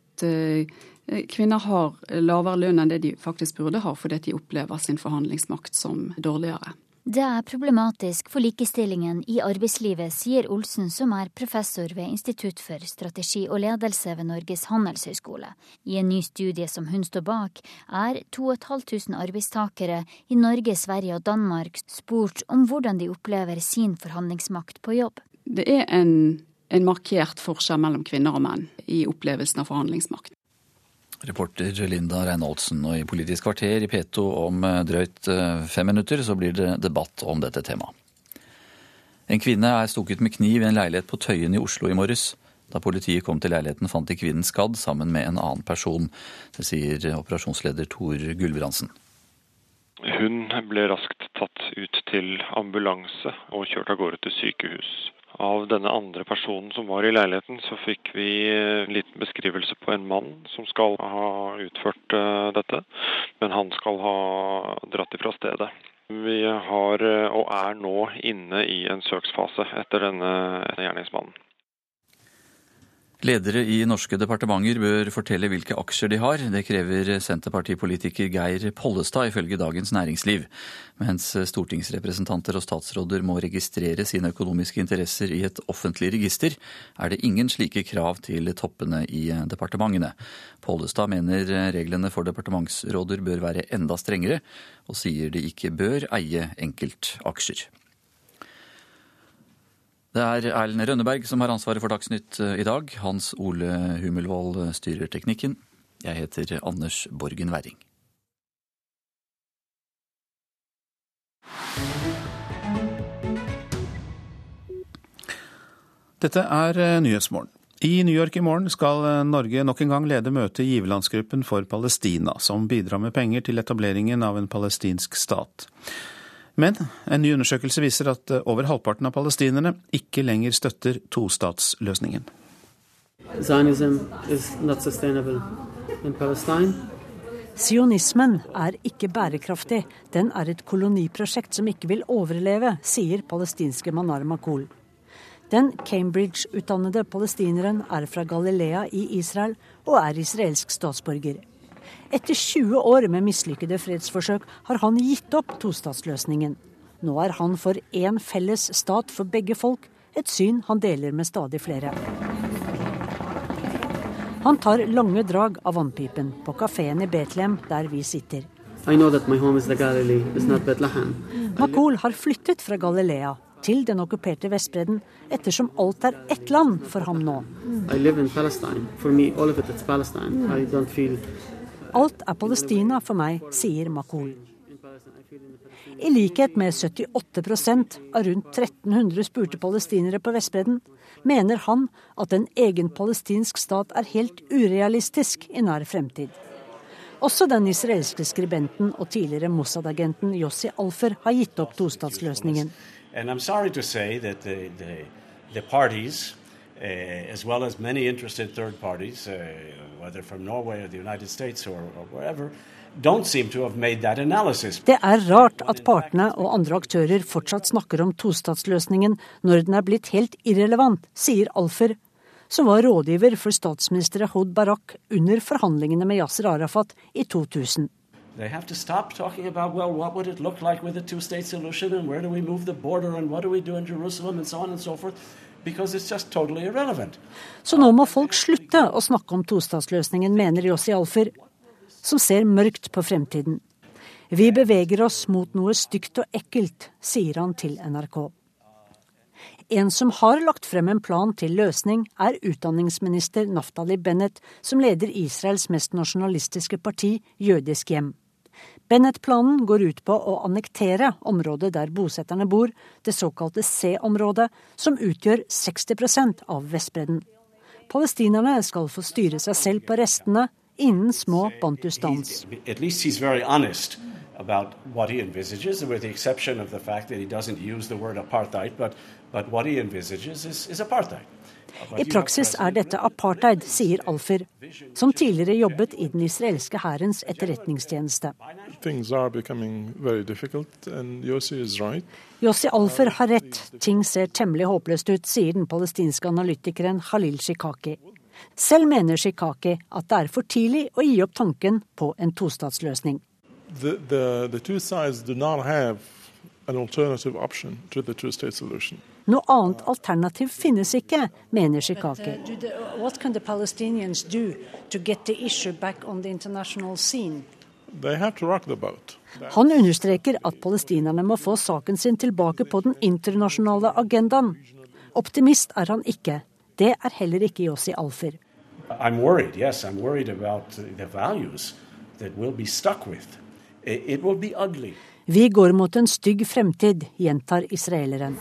kvinner har lavere lønn enn det de faktisk burde ha, fordi de opplever sin forhandlingsmakt som dårligere. Det er problematisk for likestillingen i arbeidslivet, sier Olsen, som er professor ved Institutt for strategi og ledelse ved Norges handelshøyskole. I en ny studie som hun står bak, er 2500 arbeidstakere i Norge, Sverige og Danmark spurt om hvordan de opplever sin forhandlingsmakt på jobb. Det er en, en markert forskjell mellom kvinner og menn i opplevelsen av forhandlingsmakt. Reporter Linda Reinholdsen. Og i Politisk kvarter i P2 om eh, drøyt eh, fem minutter så blir det debatt om dette temaet. En kvinne er stukket med kniv i en leilighet på Tøyen i Oslo i morges. Da politiet kom til leiligheten, fant de kvinnen skadd sammen med en annen person. Det sier operasjonsleder Tor Gulbrandsen. Hun ble raskt tatt ut til ambulanse og kjørt av gårde til sykehus. Av denne andre personen som var i leiligheten, så fikk vi en liten beskrivelse på en mann som skal ha utført eh, dette. Men han skal ha dratt ifra stedet. Vi har eh, og er nå inne i en søksfase etter denne gjerningsmannen. Ledere i norske departementer bør fortelle hvilke aksjer de har. Det krever Senterpartipolitiker Geir Pollestad, ifølge Dagens Næringsliv. Mens stortingsrepresentanter og statsråder må registrere sine økonomiske interesser i et offentlig register, er det ingen slike krav til toppene i departementene. Pollestad mener reglene for departementsråder bør være enda strengere, og sier de ikke bør eie enkeltaksjer. Det er Erlend Rønneberg som har ansvaret for Dagsnytt eh, i dag. Hans Ole Hummelvold styrer teknikken. Jeg heter Anders Borgen Werring. Dette er eh, Nyhetsmorgen. I New York i morgen skal eh, Norge nok en gang lede møtet i giverlandsgruppen for Palestina, som bidrar med penger til etableringen av en palestinsk stat. Men en ny undersøkelse viser at eh, over halvparten av palestinerne ikke lenger støtter tostatsløsningen. Sionismen er ikke bærekraftig. Den er et koloniprosjekt som ikke vil overleve, sier palestinske Manar Makul. Den Cambridge-utdannede palestineren er fra Galilea i Israel og er israelsk statsborger. Etter 20 år med mislykkede fredsforsøk har han gitt opp tostatsløsningen. Nå er han for én felles stat for begge folk, et syn han deler med stadig flere. Han tar lange drag av vannpipen på kafeen i Betlehem, der vi sitter. Makol har flyttet fra Galilea til den okkuperte Vestbredden, ettersom alt er ett land for ham nå. I live in Palestine. For me, all of it, it's Palestine. I don't feel Alt er Palestina for meg, sier Makul. I likhet med 78% av rundt 1300 spurte palestinere på Vestbredden, mener han at en egen palestinsk stat er helt urealistisk i nær fremtid. Også den israelske skribenten og tidligere Mossad-agenten Yossi Alfer har gitt opp tostatsløsningen. And I'm sorry to say that the, the, the parties uh, as well as many interested third parties, uh, whether from Norway or the United States or, or wherever, det er rart at partene og andre aktører fortsatt snakker om tostatsløsningen når den er blitt helt irrelevant, sier Alfer, som var rådgiver for statsminister Ehud Barak under forhandlingene med Yasser Arafat i 2000. They have to stop talking about, well, what would it look like with a two state solution and where do we move the border and what do we do in Jerusalem and so on and so forth. Totally Så nå må folk slutte å snakke om tostatsløsningen, mener Jossi Alfer, som ser mørkt på fremtiden. Vi beveger oss mot noe stygt og ekkelt, sier han til NRK. En som har lagt frem en plan til løsning, er utdanningsminister Naftali Bennett, som leder Israels mest nasjonalistiske parti, Jødisk hjem. Bennett-planen går ut på å annektere området der bosetterne bor, det såkalte C-området, som utgjør 60% av Vestbredden. Palestinerne skal få styre seg selv på restene innen små bantustans. about what he envisages, with the exception of the fact that he doesn't use the word apartheid, but, but what he envisages is, is apartheid. I praksis er dette apartheid, sier Alfer, som tidligere jobbet i den israelske hærens etterretningstjeneste. Yossi Alfer har rett, ting ser temmelig håpløst ut, sier den palestinske analytikeren Halil Shikaki. Selv mener Shikaki at det er for tidlig å gi opp tanken på en tostatsløsning. The, the, the two sides do not have an alternative option to the two-state solution. Noe annet alternativ finnes ikke, mener Shikaki. Han understreker at palestinerne må få saken sin tilbake på den internasjonale agendaen. Optimist er han ikke. Det er heller ikke Yossi Alfer. I'm worried, yes, I'm worried about the values that we'll be stuck with. It will be ugly. Vi går mot en stygg fremtid, gjentar israeleren.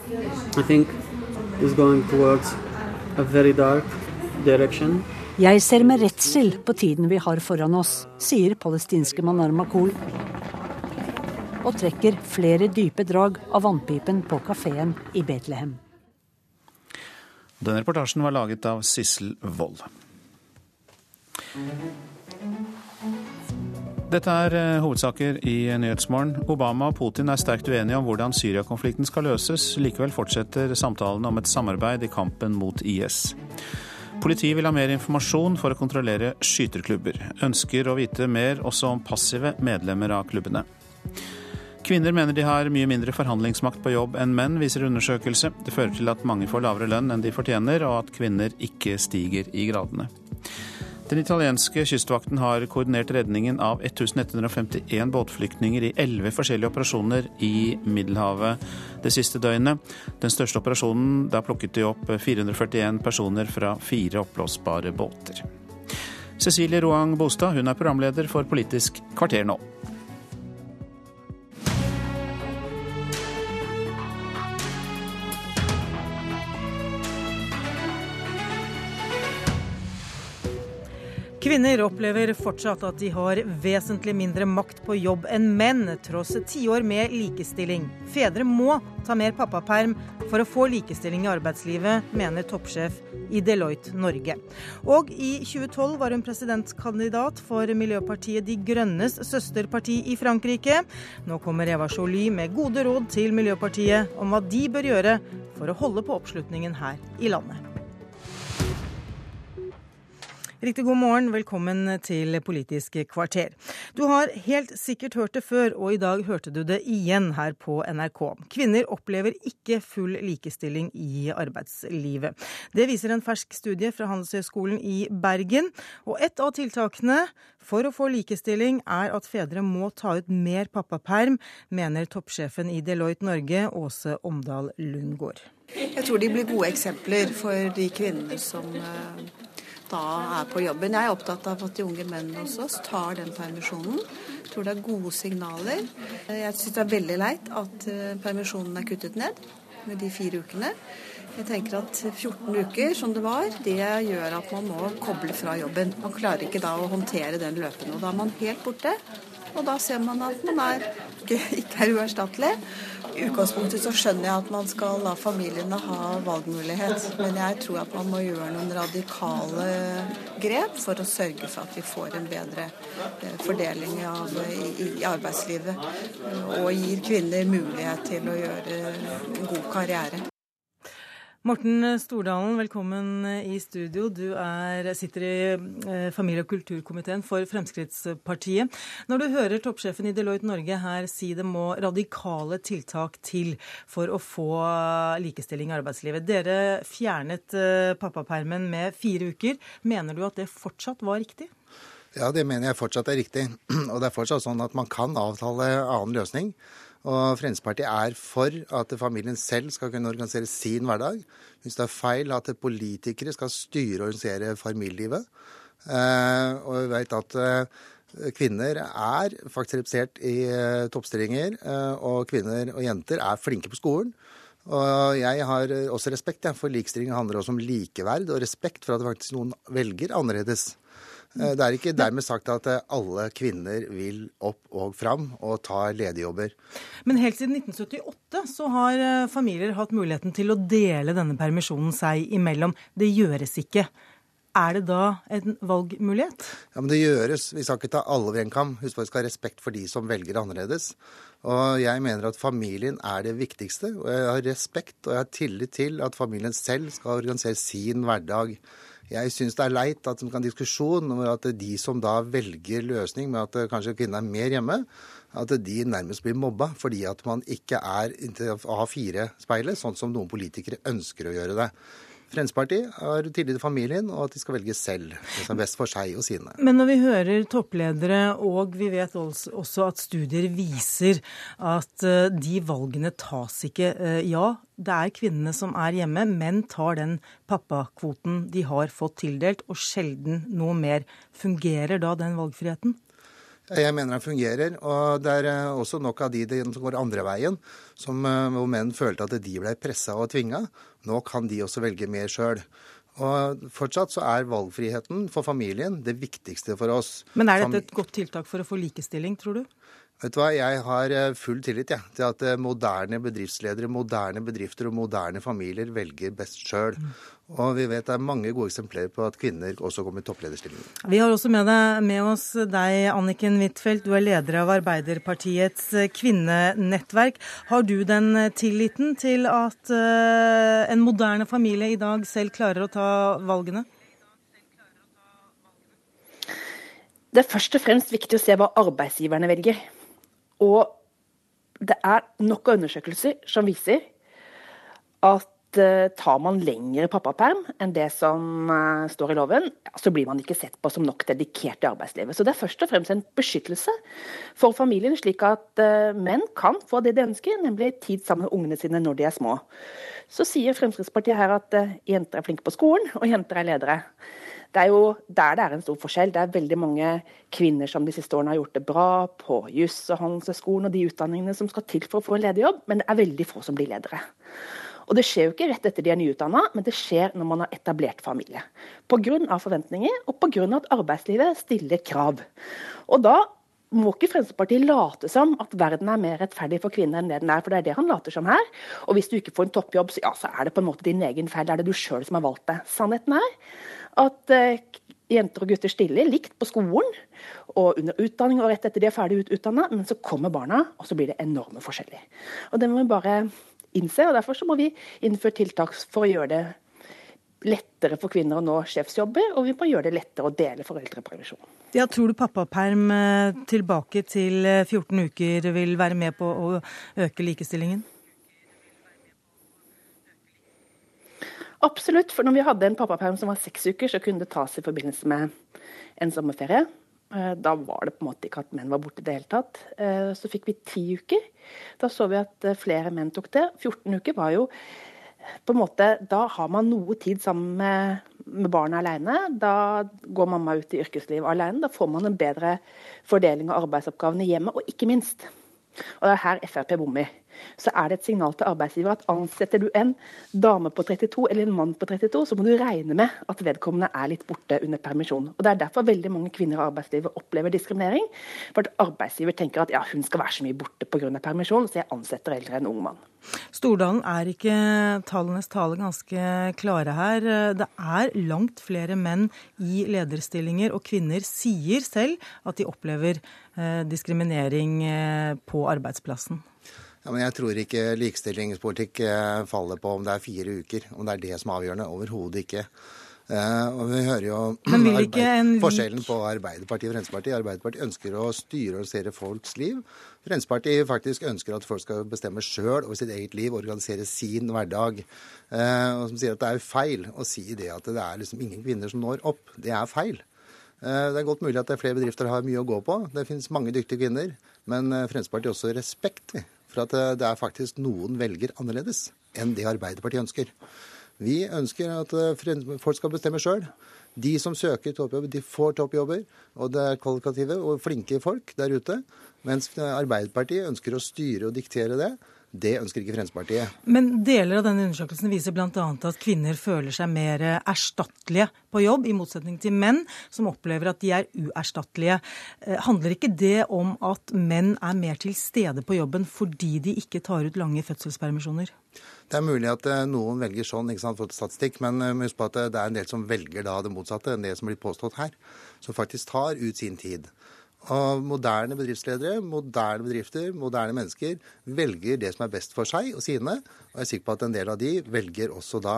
Jeg ser med redsel på tiden vi har foran oss, sier palestinske Manar Makul. Og trekker flere dype drag av vannpipen på kafeen i Betlehem. Denne reportasjen var laget av Sissel Wold. Dette er eh, hovedsaker i Nyhetsmorgen. Obama og Putin er sterkt uenige om hvordan Syria-konflikten skal løses. Likevel fortsetter samtalene om et samarbeid i kampen mot IS. Politiet vil ha mer informasjon for å kontrollere skyterklubber. Ønsker å vite mer også om passive medlemmer av klubbene. Kvinner mener de har mye mindre forhandlingsmakt på jobb enn menn, viser undersøkelse. Det fører til at mange får lavere lønn enn de fortjener, og at kvinner ikke stiger i gradene. Den italienske kystvakten har koordinert redningen av 1151 båtflyktninger i elleve forskjellige operasjoner i Middelhavet det siste døgnet. Den største operasjonen, da plukket de opp 441 personer fra fire oppblåsbare båter. Cecilie Roang Bostad hun er programleder for Politisk kvarter nå. Kvinner opplever fortsatt at de har vesentlig mindre makt på jobb enn menn, tross tiår med likestilling. Fedre må ta mer pappaperm for å få likestilling i arbeidslivet, mener toppsjef i Deloitte Norge. Og i 2012 var hun presidentkandidat for Miljøpartiet De Grønnes søsterparti i Frankrike. Nå kommer Eva Joly med gode råd til Miljøpartiet om hva de bør gjøre for å holde på oppslutningen her i landet. Riktig god morgen, velkommen til Politisk kvarter. Du har helt sikkert hørt det før, og i dag hørte du det igjen her på NRK. Kvinner opplever ikke full likestilling i arbeidslivet. Det viser en fersk studie fra Handelshøyskolen i Bergen. Og et av tiltakene for å få likestilling er at fedre må ta ut mer pappaperm, mener toppsjefen i Deloitte Norge, Åse Omdal Lundgård. Jeg tror de blir gode eksempler for de kvinnene som eh, da er på jobben. Jeg er opptatt av at de unge mennene hos oss tar den permisjonen. Jeg tror det er gode signaler. Jeg syns det er veldig leit at eh, permisjonen er kuttet ned med de fire ukene. Jeg tenker at 14 uker, som det var, det gjør at man må koble fra jobben. Man klarer ikke da å håndtere den løpende. Og da er man helt borte. Og da ser man at man er, ikke, ikke er uerstattelig. I utgangspunktet så skjønner jeg at man skal la familiene ha valgmulighet, men jeg tror at man må gjøre noen radikale grep for å sørge for at vi får en bedre eh, fordeling av, i, i arbeidslivet. Og gir kvinner mulighet til å gjøre god karriere. Morten Stordalen, velkommen i studio. Du er, sitter i eh, familie- og kulturkomiteen for Fremskrittspartiet. Når du hører toppsjefen i Deloitte Norge her si det må radikale tiltak til for å få likestilling i arbeidslivet. Dere fjernet eh, pappapermen med fire uker. Mener du at det fortsatt var riktig? Ja, det mener jeg fortsatt er riktig. [clears throat] Og det er fortsatt sånn at man kan avtale annen løsning. Og Fremskrittspartiet er for at familien selv skal kunne organisere sin hverdag. Syns det er feil at politikere skal styre og organisere familielivet. Eh, og vi vet at eh, kvinner er faktisk representert i eh, toppstillinger, og kvinner og jenter er flinke på skolen. Og jeg har også respekt for likestilling handler også om likeverd og respekt for at faktisk noen velger annerledes. Eh, det er ikke dermed sagt at eh, alle kvinner vil opp og fram og ta lederjobber. Men helt siden 1978 så har eh, familier hatt muligheten til å dele denne permisjonen seg imellom. Det gjøres ikke. Er det da en valgmulighet? Ja, men Det gjøres. Vi skal ikke ta alle over en kam. Husk på at vi skal ha respekt for de som velger annerledes. Og jeg mener at familien er det viktigste. Og jeg har respekt og jeg har tillit til at familien selv skal organisere sin hverdag. Jeg syns det er leit at man kan diskusjon om at de som da velger løsning med at kanskje kvinnen er mer hjemme, at de nærmest blir mobba fordi at man ikke er A4-speilet, sånn som noen politikere ønsker å gjøre det. Fremskrittspartiet har tillit til familien, og at de skal velge selv det som er best for seg og sine. Men når vi hører toppledere, og vi vet også at studier viser at eh, de valgene tas ikke eh, Ja, det er kvinnene som er hjemme, men tar den pappakvoten de har fått tildelt, og sjelden noe mer. Fungerer da den valgfriheten? Jeg mener den fungerer. Og det er eh, også nok av de som går andre veien, som, eh, hvor menn følte at de ble pressa og tvinga. Nå kan de også velge mer sjøl. Og fortsatt så er valgfriheten for familien det viktigste for oss. Men er dette et godt tiltak for å få likestilling, tror du? Vet du hva, Jeg har eh, full tillit ja, til at moderne bedriftsledere, moderne bedrifter og moderne familier velger best sjøl. Mm. Og vi vet det er mange gode eksempler på at kvinner også kommer i topplederstillinger. Vi har også med, deg, med oss deg, Anniken Huitfeldt. Du er leder av Arbeiderpartiets kvinnenettverk. Har du den tilliten til at uh, en moderne familie i dag selv klarer å ta valgene? Det er først og fremst viktig å se hva arbeidsgiverne velger. Og det er nok av undersøkelser som viser at Eh, tar man lengre pappaperm enn det som eh, står i loven, så blir man ikke sett på som nok dedikert i arbeidslivet. Så det er først og fremst en beskyttelse for familien, slik at eh, menn kan få det de ønsker, nemlig tid sammen med ungene sine når de er små. Så sier Fremskrittspartiet her at jenter er flinke på skolen, og jenter er ledere. Det er jo der det er en stor forskjell. Det er veldig mange kvinner som de siste årene har gjort det bra på juss og Handelshøyskolen og de utdanningene som skal til for å få en lederjobb, men det er veldig få som blir ledere. Og det skjer jo ikke rett etter de er nyutdanna, men det skjer når man har etablert familie. Pga. forventninger, og pga. at arbeidslivet stiller krav. Og da må ikke Fremskrittspartiet late som at verden er mer rettferdig for kvinner enn det den er, for det er det han later som her. Og hvis du ikke får en toppjobb, så, ja, så er det på en måte din egen feil. Det er det du sjøl som har valgt det. Sannheten er at eh, jenter og gutter stiller likt på skolen og under utdanning og rett etter de er ferdig utdanna, men så kommer barna, og så blir det enorme forskjeller. Og det må vi bare innse. og Derfor så må vi innføre tiltak for å gjøre det lettere for kvinner å nå sjefsjobber, og vi må gjøre det lettere å dele foreldrepermisjon. Ja, tror du pappaperm eh, tilbake til 14 eh, uker vil være med på å øke likestillingen? Absolutt. For når vi hadde en pappaperm som var seks uker, så kunne det tas i forbindelse med en sommerferie. Eh, da var det på en måte ikke at menn var borte i det hele tatt. Eh, så fikk vi ti uker. Da så vi at eh, flere menn tok det. 14 uker var jo på en måte, Da har man noe tid sammen med, med barna alene. Da går mamma ut i yrkeslivet alene. Da får man en bedre fordeling av arbeidsoppgavene hjemme. Og ikke minst, og det er her Frp bommer, så er det et signal til arbeidsgiver at ansetter du en dame på 32 eller en mann på 32, så må du regne med at vedkommende er litt borte under permisjon. Og Det er derfor veldig mange kvinner i arbeidslivet opplever diskriminering. For at arbeidsgiver tenker at ja, hun skal være så mye borte pga. permisjon, så jeg ansetter eldre en ung mann. Stordalen, er ikke tallenes tale ganske klare her? Det er langt flere menn i lederstillinger, og kvinner sier selv at de opplever eh, diskriminering eh, på arbeidsplassen. Ja, men Jeg tror ikke likestillingspolitikk eh, faller på om det er fire uker, om det er det som er avgjørende. Overhodet ikke. Og vi hører jo [clears throat] arbeid, forskjellen på Arbeiderpartiet og Fremskrittspartiet. Arbeiderpartiet ønsker å styre og organisere folks liv. Fremskrittspartiet faktisk ønsker at folk skal bestemme sjøl over sitt eget liv, organisere sin hverdag. Og som sier at det er feil å si det at det er liksom ingen kvinner som når opp. Det er feil. Uh, det er godt mulig at det er flere bedrifter har mye å gå på. Det finnes mange dyktige kvinner. Men Fremskrittspartiet har også respekt for at det er faktisk noen velger annerledes enn det Arbeiderpartiet ønsker. Vi ønsker at eh, folk skal bestemme sjøl. De som søker toppjobber, de får toppjobber. Og det er kvalitative og flinke folk der ute. Mens Arbeiderpartiet ønsker å styre og diktere det. Det ønsker ikke Fremskrittspartiet. Men deler av denne undersøkelsen viser bl.a. at kvinner føler seg mer erstattelige på jobb, i motsetning til menn, som opplever at de er uerstattelige. Eh, handler ikke det om at menn er mer til stede på jobben fordi de ikke tar ut lange fødselspermisjoner? Det er mulig at eh, noen velger sånn ikke sant, for statistikk, men eh, husk på at det er en del som velger da det motsatte enn det som blir påstått her. Som faktisk tar ut sin tid. Og moderne bedriftsledere, moderne bedrifter, moderne mennesker velger det som er best for seg og sine. Og jeg er sikker på at en del av de velger også da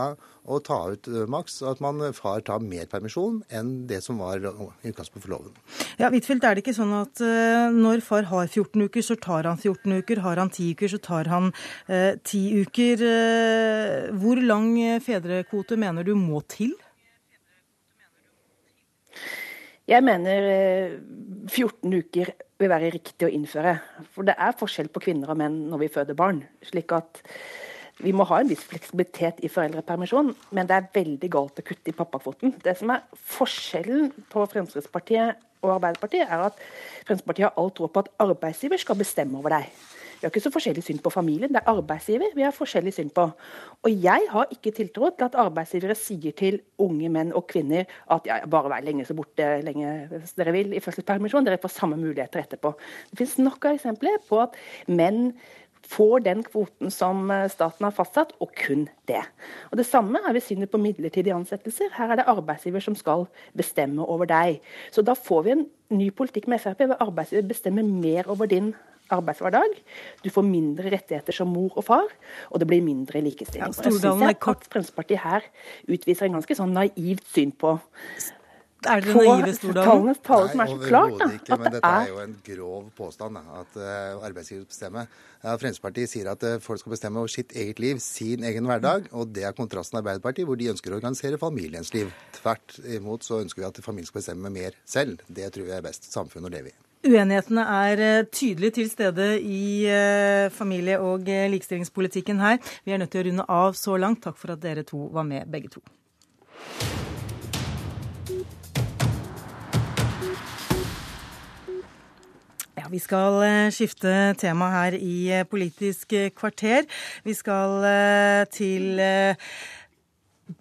å ta ut eh, maks, at man far tar mer permisjon enn det som var utgangspunktet for loven. Ja, Huitfeldt, er det ikke sånn at uh, når far har 14 uker, så tar han 14 uker. Har han 10 uker, så tar han eh, 10 uker. Uh, hvor lang fedrekvote mener du må til? Jeg mener 14 eh, uker vil være riktig å innføre. For det er forskjell på kvinner og menn når vi føder barn. slik at vi må ha en viss fleksibilitet i foreldrepermisjon, men det er veldig galt å kutte i pappakvoten. Det som er forskjellen på Fremskrittspartiet og Arbeiderpartiet, er at Fremskrittspartiet har all tro på at arbeidsgiver skal bestemme over deg. Vi har ikke så forskjellig syn på familien. Det er arbeidsgiver vi har forskjellig syn på. Og jeg har ikke tiltro til at arbeidsgivere sier til unge menn og kvinner at ja, bare vær lenge så borte lenge dere vil i fødselspermisjon, dere får samme muligheter etterpå. Det finnes nok av eksempler på at menn får den kvoten som eh, staten har fastsatt, og kun det. Og Det samme er ved synet på midlertidige ansettelser. Her er det arbeidsgiver som skal bestemme over deg. Så da får vi en ny politikk med Frp, hvor arbeidsgiver bestemmer mer over din arbeidshverdag. Du får mindre rettigheter som mor og far, og det blir mindre likestilling. Ja, jeg synes at Fremskrittspartiet her utviser en ganske sånn naivt syn på er det naive Stordalen? Tallene tale som er så klart. Da, ikke, men dette er jo en grov påstand, da, at uh, arbeidsgiver bestemmer. Ja, Fremskrittspartiet sier at uh, folk skal bestemme over sitt eget liv, sin egen hverdag. Og det er kontrasten til Arbeiderpartiet, hvor de ønsker å organisere familiens liv. Tvert imot så ønsker vi at familien skal bestemme mer selv. Det tror vi er best samfunn å leve i. Uenighetene er eh, tydelig til stede i eh, familie- og eh, likestillingspolitikken her. Vi er nødt til å runde av så langt. Takk for at dere to var med, begge to. Vi skal skifte tema her i Politisk kvarter. Vi skal til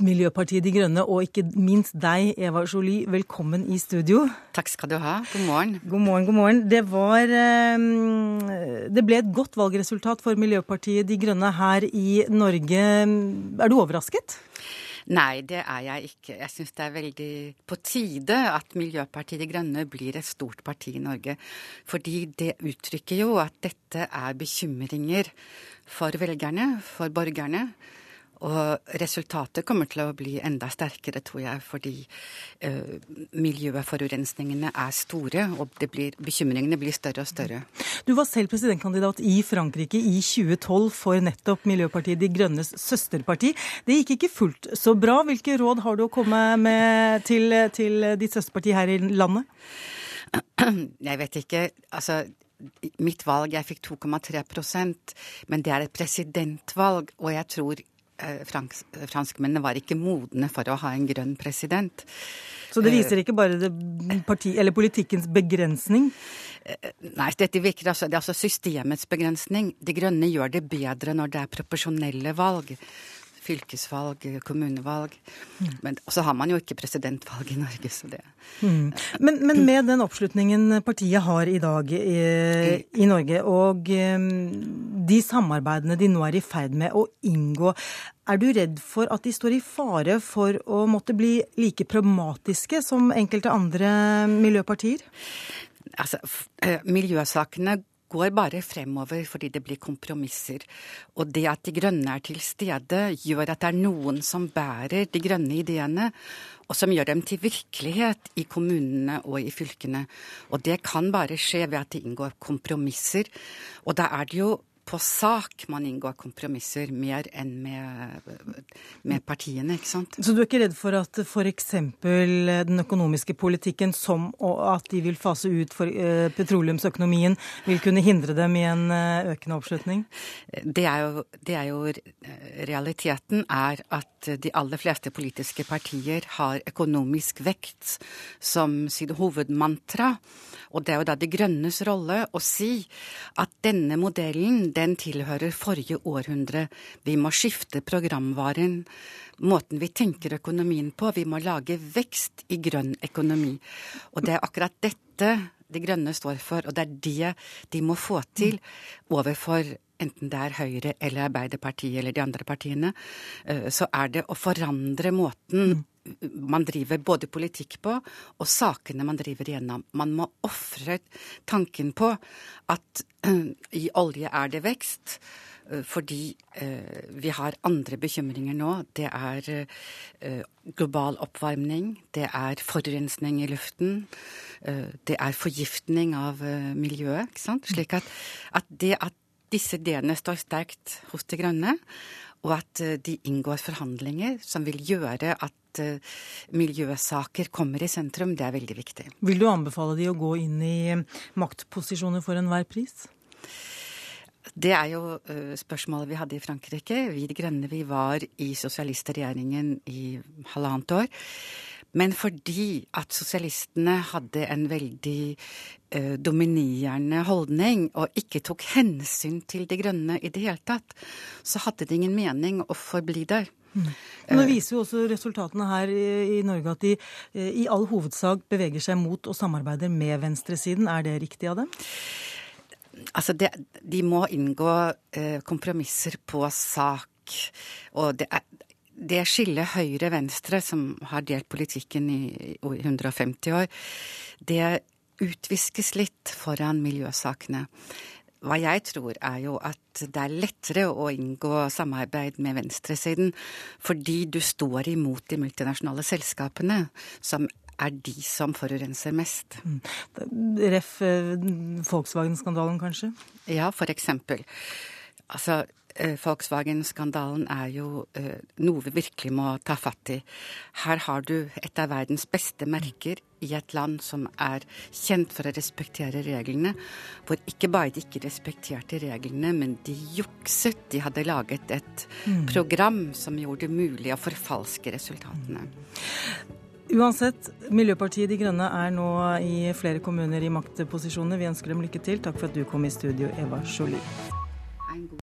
Miljøpartiet De Grønne, og ikke minst deg, Eva Jolie. Velkommen i studio. Takk skal du ha. God morgen. God morgen, god morgen. Det var eh, Det ble et godt valgresultat for Miljøpartiet De Grønne her i Norge. Er du overrasket? Nei, det er jeg ikke. Jeg syns det er veldig på tide at Miljøpartiet De Grønne blir et stort parti i Norge. Fordi det uttrykker jo at dette er bekymringer for velgerne, for borgerne. Og resultatet kommer til å bli enda sterkere, tror jeg, fordi uh, miljøforurensningene er store, og blir, bekymringene blir større og større. Du var selv presidentkandidat i Frankrike i 2012 for nettopp Miljøpartiet De Grønnes søsterparti. Det gikk ikke fullt så bra. Hvilke råd har du å komme med til, til ditt søsterparti her i landet? Jeg vet ikke. Altså, mitt valg, jeg fikk 2,3% men det er et presidentvalg, og jeg tror Eh, fransk, franskmennene var ikke modne for å ha en grønn president. Så det viser ikke bare det parti, eller politikkens begrensning? Eh, nei, dette virker altså, det er altså systemets begrensning. De grønne gjør det bedre når det er proporsjonelle valg fylkesvalg, kommunevalg. Mm. Men så har man jo ikke presidentvalg i Norge, så det mm. men, men, med den oppslutningen partiet har i dag i, i Norge, og um, de samarbeidene de nå er i ferd med å inngå, er du redd for at de står i fare for å måtte bli like pragmatiske som enkelte andre miljøpartier? Altså, eh, miljøsakene går bare fremover fordi det blir kompromisser. Og det at De Grønne er til stede, gjør at det er noen som bærer de grønne ideene, og som gjør dem til virkelighet i kommunene og i fylkene. Og det kan bare skje ved at de inngår kompromisser. Og da er det jo på sak man inngår kompromisser mer enn med, med, partiene, ikke sant. Så du er ikke redd for at f.eks. den økonomiske politikken, som at de vil fase ut for, uh, petroleumsøkonomien, vil kunne hindre dem i en uh, økende oppslutning? Det er, jo, det er jo Realiteten er at de aller fleste politiske partier har økonomisk vekt som sitt hovedmantra. Og det er jo da De Grønnes rolle å si at denne modellen den tilhører forrige århundre. Vi må skifte programvaren, måten vi tenker økonomien på. Vi må lage vekst i grønn økonomi. Og det er akkurat dette De Grønne står for, og det er det de må få til overfor enten det er Høyre eller Arbeiderpartiet eller de andre partiene, eh, så er det å forandre måten man driver både politikk på, og sakene man driver igjennom. Man må ofre tanken på at [clears throat] i olje er det vekst. Uh, fordi uh, vi har andre bekymringer nå. Det er global oppvarming, det er forurensning i luften, det er forgiftning av miljøet. Slik at, at det at disse ideene står sterkt hos De Grønne, og at de inngår forhandlinger som vil gjøre at Eh, miljøsaker kommer i sentrum, det er veldig viktig. Vil du anbefale de å gå inn i eh, maktposisjoner for enhver pris? Det er jo spørsmålet vi hadde i Frankrike. Vi De Grønne vi var i sosialistregjeringen i halvannet år. Men fordi at sosialistene hadde en veldig dominerende holdning og ikke tok hensyn til De Grønne i det hele tatt, så hadde det ingen mening å forbli der. Mm. Nå viser jo også resultatene her i Norge at de eh, i all hovedsak beveger seg mot og samarbeider med venstresiden. Er det riktig av dem? Altså, det, de må inngå eh, kompromisser på sak. Og det, er, det skillet høyre-venstre, som har delt politikken i 150 år, det utviskes litt foran miljøsakene. Hva jeg tror er jo at det er lettere å inngå samarbeid med venstresiden fordi du står imot de multinasjonale selskapene, som er de som forurenser mest. Mm. Ref. Eh, Volkswagen-skandalen, kanskje? Ja, for eksempel. Altså, Volkswagen-skandalen er jo eh, noe vi virkelig må ta fatt i. Her har du et av verdens beste merker i et land som er kjent for å respektere reglene, hvor ikke bare de ikke respekterte reglene, men de jukset. De hadde laget et mm. program som gjorde det mulig å forfalske resultatene. Uansett, Miljøpartiet De Grønne er nå i flere kommuner i maktposisjoner. Vi ønsker dem lykke til. Takk for at du kom i studio, Eva Jolie.